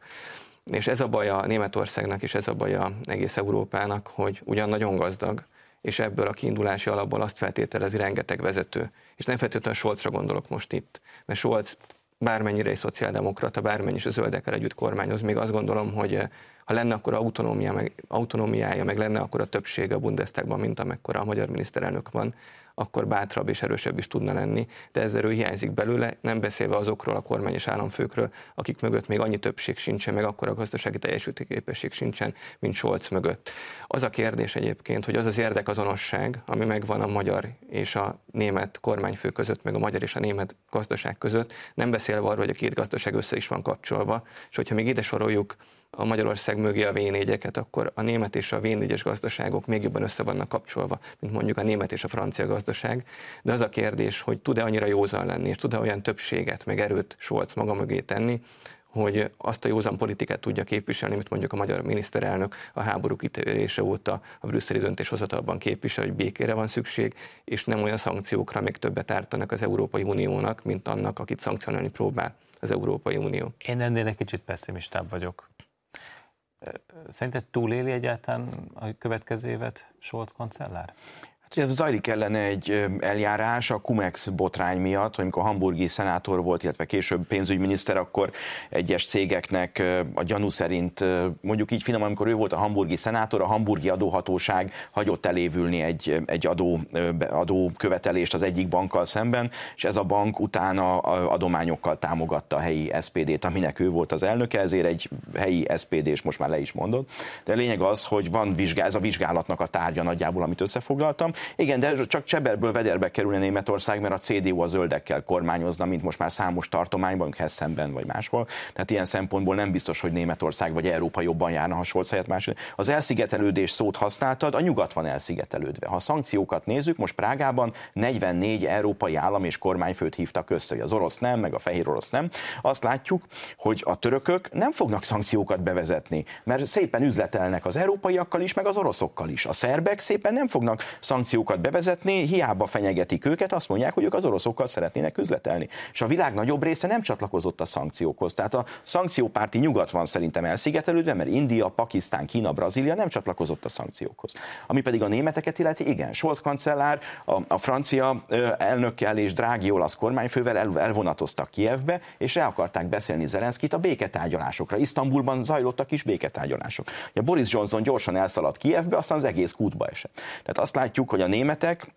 És ez a baj a Németországnak, és ez a baj a egész Európának, hogy ugyan nagyon gazdag, és ebből a kiindulási alapból azt feltételezi rengeteg vezető. És nem feltétlenül Scholzra gondolok most itt, mert Scholz bármennyire egy szociáldemokrata, bármennyi is a zöldekkel együtt kormányoz, még azt gondolom, hogy eh, ha lenne akkor autonómia, meg, autonómiája, meg lenne akkor a többsége a Bundestagban, mint amekkora a magyar miniszterelnök van, akkor bátrabb és erősebb is tudna lenni, de ez erő hiányzik belőle, nem beszélve azokról a kormány és államfőkről, akik mögött még annyi többség sincsen, meg akkor a gazdasági teljesítőképesség sincsen, mint Scholz mögött. Az a kérdés egyébként, hogy az az érdekazonosság, ami megvan a magyar és a német kormányfő között, meg a magyar és a német gazdaság között, nem beszélve arról, hogy a két gazdaság össze is van kapcsolva, és hogyha még ide soroljuk a Magyarország mögé a v akkor a német és a v gazdaságok még jobban össze vannak kapcsolva, mint mondjuk a német és a francia gazdaság. De az a kérdés, hogy tud-e annyira józan lenni, és tud-e olyan többséget, meg erőt Scholz maga mögé tenni, hogy azt a józan politikát tudja képviselni, mint mondjuk a magyar miniszterelnök a háború kitörése óta a brüsszeli döntéshozatalban képvisel, hogy békére van szükség, és nem olyan szankciókra még többet ártanak az Európai Uniónak, mint annak, akit szankcionálni próbál az Európai Unió. Én ennél egy kicsit pessimistább vagyok. Szerinted túléli egyáltalán a következő évet Scholz kancellár? Hát, zajlik ellene egy eljárás a Cumex botrány miatt, amikor hamburgi szenátor volt, illetve később pénzügyminiszter, akkor egyes cégeknek a gyanú szerint, mondjuk így finom, amikor ő volt a hamburgi szenátor, a hamburgi adóhatóság hagyott elévülni egy, egy adó, adó követelést az egyik bankkal szemben, és ez a bank utána adományokkal támogatta a helyi SPD-t, aminek ő volt az elnöke, ezért egy helyi SPD, és most már le is mondott. De lényeg az, hogy van vizsgál, ez a vizsgálatnak a tárgya nagyjából, amit összefoglaltam, igen, de csak cseberből vederbe kerülne Németország, mert a CDU a zöldekkel kormányozna, mint most már számos tartományban, Hessenben vagy máshol. Tehát ilyen szempontból nem biztos, hogy Németország vagy Európa jobban járna, ha Scholz helyett más. Az elszigetelődés szót használtad, a nyugat van elszigetelődve. Ha a szankciókat nézzük, most Prágában 44 európai állam és kormányfőt hívtak össze, hogy az orosz nem, meg a fehér orosz nem. Azt látjuk, hogy a törökök nem fognak szankciókat bevezetni, mert szépen üzletelnek az európaiakkal is, meg az oroszokkal is. A szerbek szépen nem fognak szankciókat szankciókat bevezetni, hiába fenyegetik őket, azt mondják, hogy ők az oroszokkal szeretnének üzletelni. És a világ nagyobb része nem csatlakozott a szankciókhoz. Tehát a szankciópárti nyugat van szerintem elszigetelődve, mert India, Pakisztán, Kína, Brazília nem csatlakozott a szankciókhoz. Ami pedig a németeket illeti, igen, Scholz kancellár, a, a francia elnökkel és drági olasz kormányfővel el, elvonatoztak Kievbe, és el akarták beszélni Zelenszkit a béketárgyalásokra. Isztambulban zajlottak is béketárgyalások. Ja, Boris Johnson gyorsan elszaladt Kievbe, aztán az egész kútba esett. Tehát azt látjuk, hogy a németek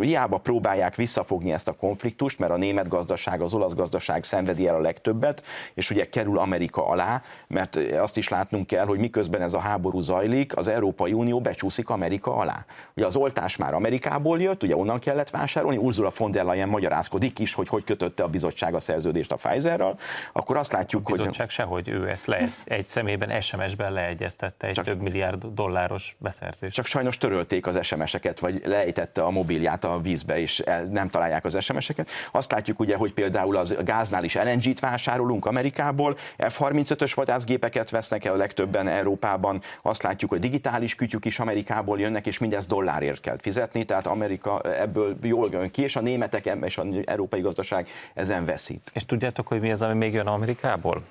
hiába próbálják visszafogni ezt a konfliktust, mert a német gazdaság, az olasz gazdaság szenvedi el a legtöbbet, és ugye kerül Amerika alá, mert azt is látnunk kell, hogy miközben ez a háború zajlik, az Európai Unió becsúszik Amerika alá. Ugye az oltás már Amerikából jött, ugye onnan kellett vásárolni, Ursula von der Leyen magyarázkodik is, hogy hogy kötötte a bizottság a szerződést a Pfizerral, akkor azt látjuk, hogy... A bizottság hogy... sehogy ő ezt le, egy személyben SMS-ben leegyeztette egy csak, több milliárd dolláros beszerzést. Csak sajnos törölték az SMS-eket, vagy lejtette a mobilját a vízbe, és nem találják az SMS-eket. Azt látjuk ugye, hogy például az gáznál is LNG-t vásárolunk Amerikából, F-35-ös vadászgépeket vesznek el a legtöbben Európában, azt látjuk, hogy digitális kütyük is Amerikából jönnek, és mindez dollárért kell fizetni, tehát Amerika ebből jól jön ki, és a németek és az európai gazdaság ezen veszít. És tudjátok, hogy mi az, ami még jön Amerikából?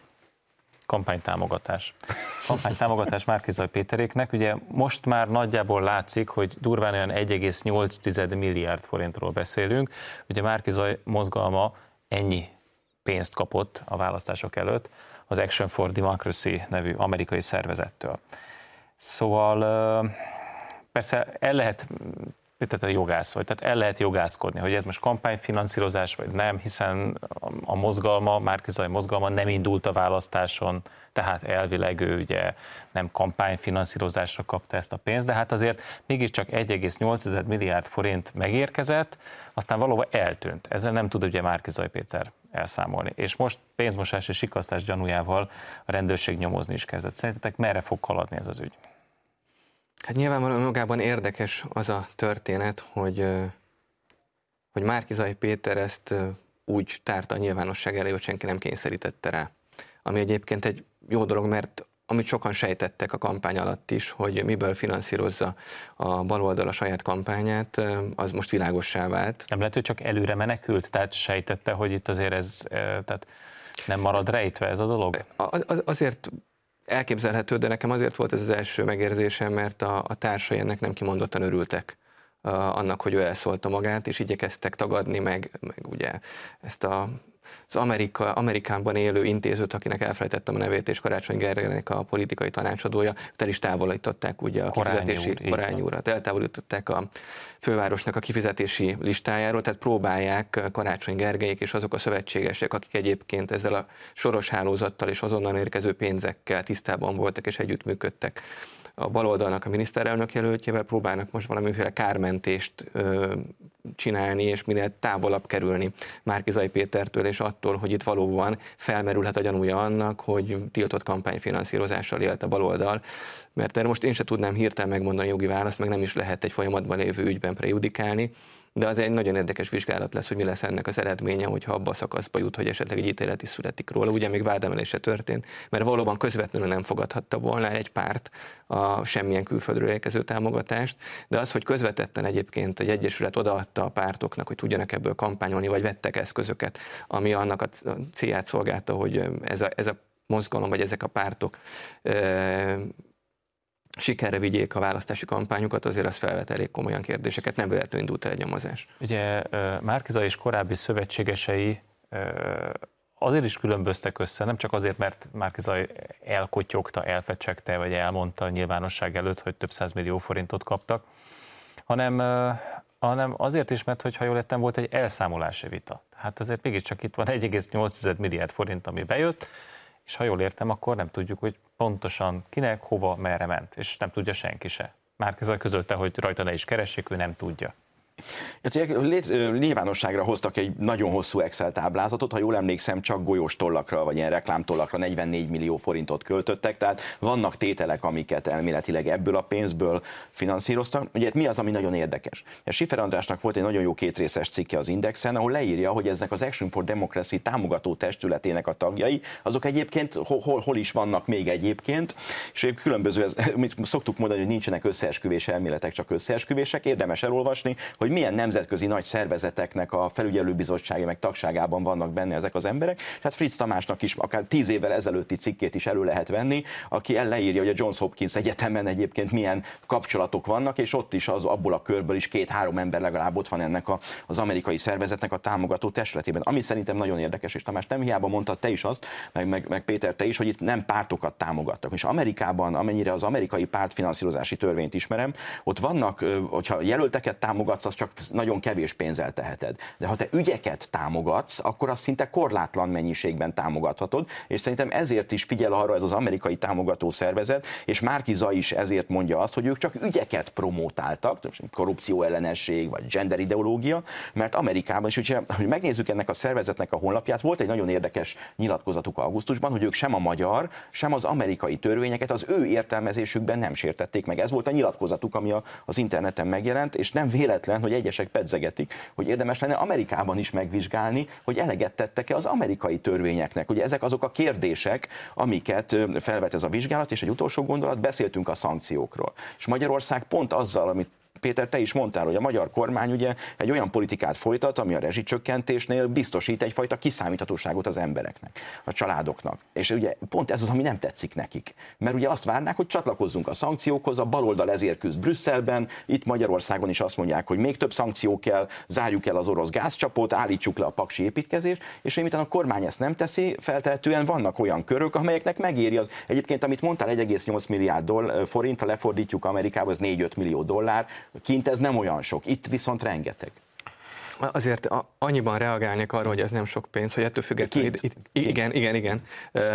Kampánytámogatás. Kampánytámogatás Márkizaj Péteréknek. Ugye most már nagyjából látszik, hogy durván olyan 1,8 milliárd forintról beszélünk. Ugye Márkizaj mozgalma ennyi pénzt kapott a választások előtt az Action for Democracy nevű amerikai szervezettől. Szóval persze el lehet tehát a jogász vagy, tehát el lehet jogászkodni, hogy ez most kampányfinanszírozás vagy nem, hiszen a mozgalma, Márkizaj mozgalma nem indult a választáson, tehát elvileg ő ugye nem kampányfinanszírozásra kapta ezt a pénzt, de hát azért mégiscsak 1,8 milliárd forint megérkezett, aztán valóban eltűnt. Ezzel nem tud ugye Márkizaj Péter elszámolni. És most pénzmosás és sikasztás gyanújával a rendőrség nyomozni is kezdett. Szerintetek merre fog haladni ez az ügy? Hát nyilvánvalóan magában érdekes az a történet, hogy, hogy Márkizai Péter ezt úgy tárta a nyilvánosság elé, hogy senki nem kényszerítette rá. Ami egyébként egy jó dolog, mert amit sokan sejtettek a kampány alatt is, hogy miből finanszírozza a baloldal a saját kampányát, az most világossá vált. Nem lehet, hogy csak előre menekült, tehát sejtette, hogy itt azért ez, tehát nem marad rejtve ez a dolog? Az, az, azért elképzelhető, de nekem azért volt ez az első megérzésem, mert a, a társai ennek nem kimondottan örültek annak, hogy ő elszólta magát, és igyekeztek tagadni meg, meg ugye ezt a az Amerika, Amerikában élő intézőt, akinek elfelejtettem a nevét, és Karácsony Gergelynek a politikai tanácsadója, el is távolították ugye a kifizetési korányúrat, eltávolították a fővárosnak a kifizetési listájáról, tehát próbálják Karácsony Gergelyek és azok a szövetségesek, akik egyébként ezzel a soros hálózattal és azonnal érkező pénzekkel tisztában voltak és együttműködtek a baloldalnak a miniszterelnök jelöltjével próbálnak most valamiféle kármentést ö, csinálni, és minél távolabb kerülni Márkizai Pétertől, és attól, hogy itt valóban felmerülhet a gyanúja annak, hogy tiltott kampányfinanszírozással élt a baloldal, mert erre most én se tudnám hirtelen megmondani jogi választ, meg nem is lehet egy folyamatban lévő ügyben prejudikálni, de az egy nagyon érdekes vizsgálat lesz, hogy mi lesz ennek az eredménye, hogyha abba a szakaszba jut, hogy esetleg egy ítélet is születik róla. Ugye még vádemelése történt, mert valóban közvetlenül nem fogadhatta volna egy párt a semmilyen külföldről érkező támogatást, de az, hogy közvetetten egyébként egy egyesület odaadta a pártoknak, hogy tudjanak ebből kampányolni, vagy vettek eszközöket, ami annak a célját szolgálta, hogy ez a, ez a mozgalom, vagy ezek a pártok sikerre vigyék a választási kampányokat, azért az felvet elég komolyan kérdéseket, nem véletlenül indult el egy nyomozás. Ugye Márkiza és korábbi szövetségesei azért is különböztek össze, nem csak azért, mert Márkizaj elkotyogta, elfecsegte, vagy elmondta a nyilvánosság előtt, hogy több millió forintot kaptak, hanem, hanem azért is, mert hogyha jól lettem, volt egy elszámolási vita. Hát azért mégiscsak itt van 1,8 milliárd forint, ami bejött, és ha jól értem, akkor nem tudjuk, hogy pontosan kinek, hova, merre ment, és nem tudja senki se. Márkizaj közölte, hogy rajta ne is keressék, ő nem tudja. Nyilvánosságra hoztak egy nagyon hosszú Excel táblázatot, ha jól emlékszem, csak golyós tollakra, vagy ilyen reklámtollakra 44 millió forintot költöttek, tehát vannak tételek, amiket elméletileg ebből a pénzből finanszíroztak. Ugye mi az, ami nagyon érdekes? A Sifer Andrásnak volt egy nagyon jó kétrészes cikke az Indexen, ahol leírja, hogy eznek az Action for Democracy támogató testületének a tagjai, azok egyébként hol, hol is vannak még egyébként, és egy különböző, ez, mit szoktuk mondani, hogy nincsenek összeesküvés elméletek, csak összeesküvések, érdemes elolvasni, hogy milyen nemzetközi nagy szervezeteknek a felügyelőbizottsági meg tagságában vannak benne ezek az emberek. És hát Fritz Tamásnak is akár tíz évvel ezelőtti cikkét is elő lehet venni, aki leírja, hogy a Johns Hopkins Egyetemen egyébként milyen kapcsolatok vannak, és ott is az abból a körből is két-három ember legalább ott van ennek a, az amerikai szervezetnek a támogató testületében. Ami szerintem nagyon érdekes, és Tamás nem hiába mondta te is azt, meg, meg, meg Péter te is, hogy itt nem pártokat támogattak. És Amerikában, amennyire az amerikai pártfinanszírozási törvényt ismerem, ott vannak, hogyha jelölteket támogatsz, az csak nagyon kevés pénzzel teheted. De ha te ügyeket támogatsz, akkor azt szinte korlátlan mennyiségben támogathatod, és szerintem ezért is figyel arra ez az amerikai támogató szervezet, és Márkiza is ezért mondja azt, hogy ők csak ügyeket promótáltak, korrupció ellenesség, vagy gender ideológia, mert Amerikában is, hogyha, hogy megnézzük ennek a szervezetnek a honlapját, volt egy nagyon érdekes nyilatkozatuk augusztusban, hogy ők sem a magyar, sem az amerikai törvényeket az ő értelmezésükben nem sértették meg. Ez volt a nyilatkozatuk, ami az interneten megjelent, és nem véletlen, hogy egyesek pedzegetik, hogy érdemes lenne Amerikában is megvizsgálni, hogy eleget tettek-e az amerikai törvényeknek. Ugye ezek azok a kérdések, amiket felvet ez a vizsgálat, és egy utolsó gondolat, beszéltünk a szankciókról. És Magyarország pont azzal, amit Péter, te is mondtál, hogy a magyar kormány ugye egy olyan politikát folytat, ami a rezsicsökkentésnél biztosít egyfajta kiszámíthatóságot az embereknek, a családoknak. És ugye pont ez az, ami nem tetszik nekik. Mert ugye azt várnák, hogy csatlakozzunk a szankciókhoz, a baloldal ezért küzd Brüsszelben, itt Magyarországon is azt mondják, hogy még több szankció kell, zárjuk el az orosz gázcsapot, állítsuk le a paksi építkezést, és miután a kormány ezt nem teszi, feltehetően vannak olyan körök, amelyeknek megéri az. Egyébként, amit mondtál, 1,8 milliárd doll, forint, ha lefordítjuk Amerikába, az 4-5 millió dollár, Kint ez nem olyan sok, itt viszont rengeteg. Azért annyiban reagálnék arra, hogy ez nem sok pénz, hogy ettől függetlenül... Kint. Itt, igen, igen, igen.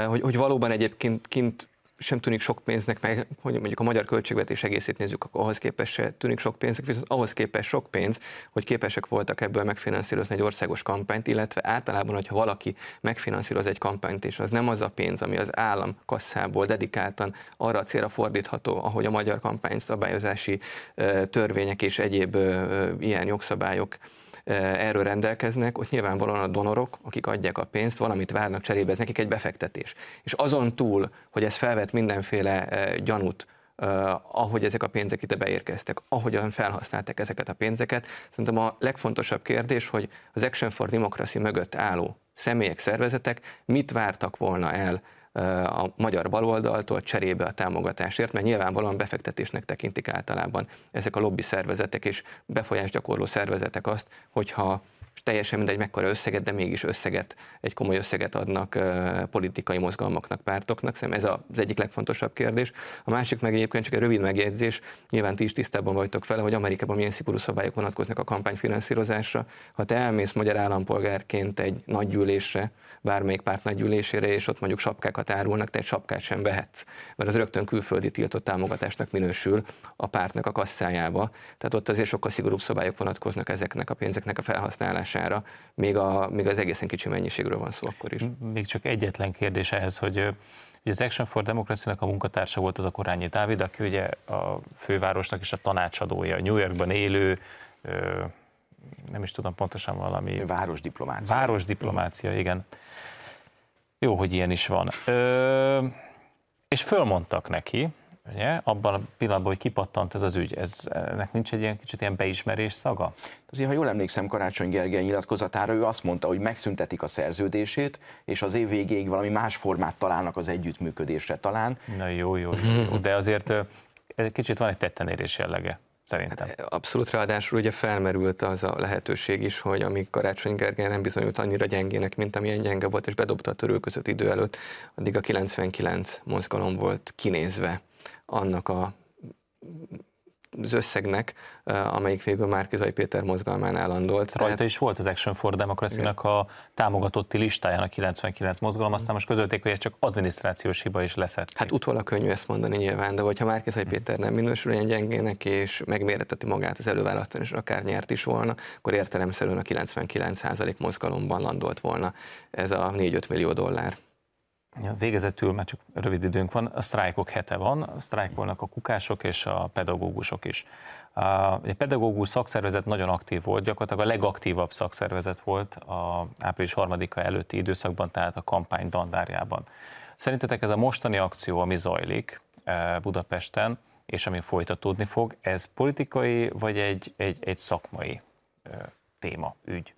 Hogy, hogy valóban egyébként kint sem tűnik sok pénznek, meg hogy mondjuk a magyar költségvetés egészét nézzük, akkor ahhoz képest se tűnik sok pénznek, viszont ahhoz képest sok pénz, hogy képesek voltak ebből megfinanszírozni egy országos kampányt, illetve általában, hogyha valaki megfinanszíroz egy kampányt, és az nem az a pénz, ami az állam kasszából dedikáltan arra a célra fordítható, ahogy a magyar kampányszabályozási törvények és egyéb ilyen jogszabályok erről rendelkeznek, ott nyilvánvalóan a donorok, akik adják a pénzt, valamit várnak cserébe, ez nekik egy befektetés. És azon túl, hogy ez felvet mindenféle gyanút, ahogy ezek a pénzek ide beérkeztek, ahogyan felhasználták ezeket a pénzeket. Szerintem a legfontosabb kérdés, hogy az Action for Democracy mögött álló személyek, szervezetek mit vártak volna el a magyar baloldaltól cserébe a támogatásért, mert nyilvánvalóan befektetésnek tekintik általában ezek a lobby szervezetek és befolyásgyakorló szervezetek azt, hogyha teljesen mindegy mekkora összeget, de mégis összeget, egy komoly összeget adnak politikai mozgalmaknak, pártoknak. Szerintem ez az egyik legfontosabb kérdés. A másik meg egyébként csak egy rövid megjegyzés, nyilván ti is tisztában vagytok vele, hogy Amerikában milyen szigorú szabályok vonatkoznak a kampányfinanszírozásra. Ha te elmész magyar állampolgárként egy nagy gyűlésre, bármelyik párt nagy gyűlésére, és ott mondjuk sapkákat árulnak, te egy sapkát sem vehetsz, mert az rögtön külföldi tiltott támogatásnak minősül a pártnak a kasszájába. Tehát ott azért sokkal szigorúbb szabályok vonatkoznak ezeknek a pénzeknek a felhasználására, még, a, még az egészen kicsi mennyiségről van szó akkor is. Még csak egyetlen kérdés ehhez, hogy Ugye az Action for democracy a munkatársa volt az a Korányi Dávid, aki ugye a fővárosnak is a tanácsadója, New Yorkban élő, nem is tudom pontosan valami... Városdiplomácia. Városdiplomácia, igen. Jó, hogy ilyen is van. Ö, és fölmondtak neki, ugye, abban a pillanatban, hogy kipattant ez az ügy, ez, ennek nincs egy ilyen kicsit ilyen beismerés szaga? Azért, ha jól emlékszem Karácsony Gergely nyilatkozatára, ő azt mondta, hogy megszüntetik a szerződését, és az év végéig valami más formát találnak az együttműködésre talán. Na jó, jó, jó, de azért kicsit van egy tettenérés jellege szerintem. Hát abszolút, ráadásul ugye felmerült az a lehetőség is, hogy amíg Karácsony Gergely nem bizonyult annyira gyengének, mint amilyen gyenge volt, és bedobta a törőközött idő előtt, addig a 99 mozgalom volt kinézve annak a az összegnek, amelyik végül Márkizai Péter mozgalmán landolt. Rajta tehát... is volt az Action for democracy a támogatotti listáján a 99 mozgalom, aztán most közölték, hogy ez csak adminisztrációs hiba is leszett. Hát utólag könnyű ezt mondani nyilván, de hogyha Márkizai Péter nem minősül ilyen gyengének, és megméreteti magát az előválasztón, és akár nyert is volna, akkor értelemszerűen a 99% mozgalomban landolt volna ez a 4-5 millió dollár. Végezetül, mert csak rövid időnk van, a sztrájkok hete van, sztrájkolnak a kukások és a pedagógusok is. A pedagógus szakszervezet nagyon aktív volt, gyakorlatilag a legaktívabb szakszervezet volt a április harmadika előtti időszakban, tehát a kampány dandárjában. Szerintetek ez a mostani akció, ami zajlik e, Budapesten, és ami folytatódni fog, ez politikai vagy egy, egy, egy szakmai e, téma, ügy?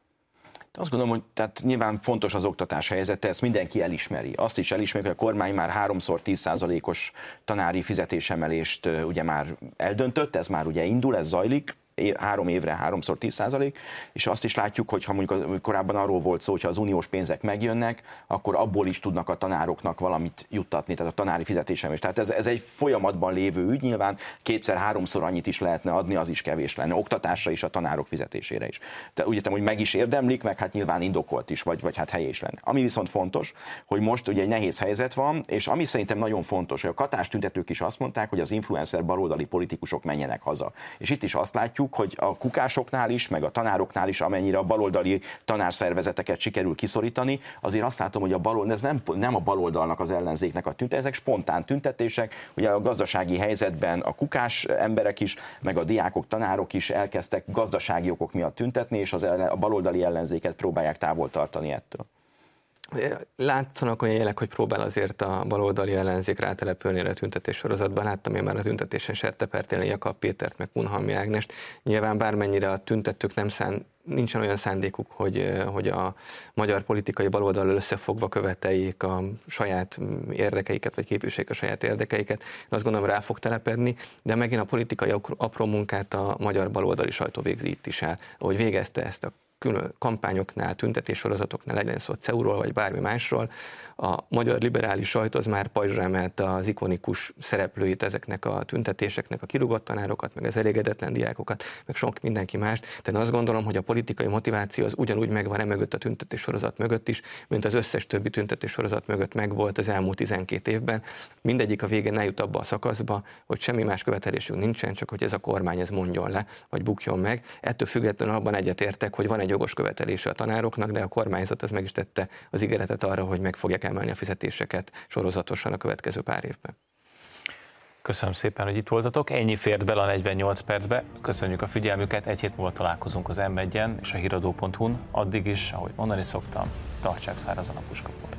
Azt gondolom, hogy tehát nyilván fontos az oktatás helyzete, ezt mindenki elismeri. Azt is elismeri, hogy a kormány már háromszor 10%-os tanári fizetésemelést ugye már eldöntött, ez már ugye indul, ez zajlik, három évre háromszor 10 százalék, és azt is látjuk, hogy ha mondjuk korábban arról volt szó, hogyha az uniós pénzek megjönnek, akkor abból is tudnak a tanároknak valamit juttatni, tehát a tanári fizetésem is. Tehát ez, ez egy folyamatban lévő ügy, nyilván kétszer-háromszor annyit is lehetne adni, az is kevés lenne, oktatásra is, a tanárok fizetésére is. De úgy értem, hogy meg is érdemlik, meg hát nyilván indokolt is, vagy, vagy hát helyes lenne. Ami viszont fontos, hogy most ugye egy nehéz helyzet van, és ami szerintem nagyon fontos, hogy a katás tüntetők is azt mondták, hogy az influencer baloldali politikusok menjenek haza. És itt is azt látjuk, látjuk, hogy a kukásoknál is, meg a tanároknál is, amennyire a baloldali tanárszervezeteket sikerül kiszorítani, azért azt látom, hogy a baloldal, ez nem, nem a baloldalnak az ellenzéknek a tüntetések, ezek spontán tüntetések, ugye a gazdasági helyzetben a kukás emberek is, meg a diákok, tanárok is elkezdtek gazdasági okok miatt tüntetni, és az a baloldali ellenzéket próbálják távol tartani ettől. Látszanak olyan jelek, hogy próbál azért a baloldali ellenzék rátelepülni a tüntetés sorozatban. Láttam én már a tüntetésen Sertepertélni Jakab Pétert, meg Kunhalmi Ágnest. Nyilván bármennyire a tüntetők nem szán, nincsen olyan szándékuk, hogy, hogy a magyar politikai baloldal összefogva követeljék a saját érdekeiket, vagy képviseljék a saját érdekeiket. Én azt gondolom rá fog telepedni, de megint a politikai apró munkát a magyar baloldali sajtó végzi itt is el, ahogy végezte ezt a külön kampányoknál, tüntetéssorozatoknál, legyen szó CEU-ról vagy bármi másról, a magyar liberális sajtó az már pajzsra emelte az ikonikus szereplőit ezeknek a tüntetéseknek, a kirúgott tanárokat, meg az elégedetlen diákokat, meg sok mindenki mást. Tehát azt gondolom, hogy a politikai motiváció az ugyanúgy megvan e mögött a tüntetéssorozat mögött is, mint az összes többi tüntetéssorozat mögött megvolt az elmúlt 12 évben. Mindegyik a végén ne jut abba a szakaszba, hogy semmi más követelésünk nincsen, csak hogy ez a kormány ez mondjon le, vagy bukjon meg. Ettől függetlenül abban egyetértek, hogy van egy jogos követelése a tanároknak, de a kormányzat az meg is tette az ígéretet arra, hogy meg fogják emelni a fizetéseket sorozatosan a következő pár évben. Köszönöm szépen, hogy itt voltatok. Ennyi fért bele a 48 percbe. Köszönjük a figyelmüket. Egy hét múlva találkozunk az m és a híradó.hu-n. Addig is, ahogy mondani szoktam, tartsák szárazon a puskaport.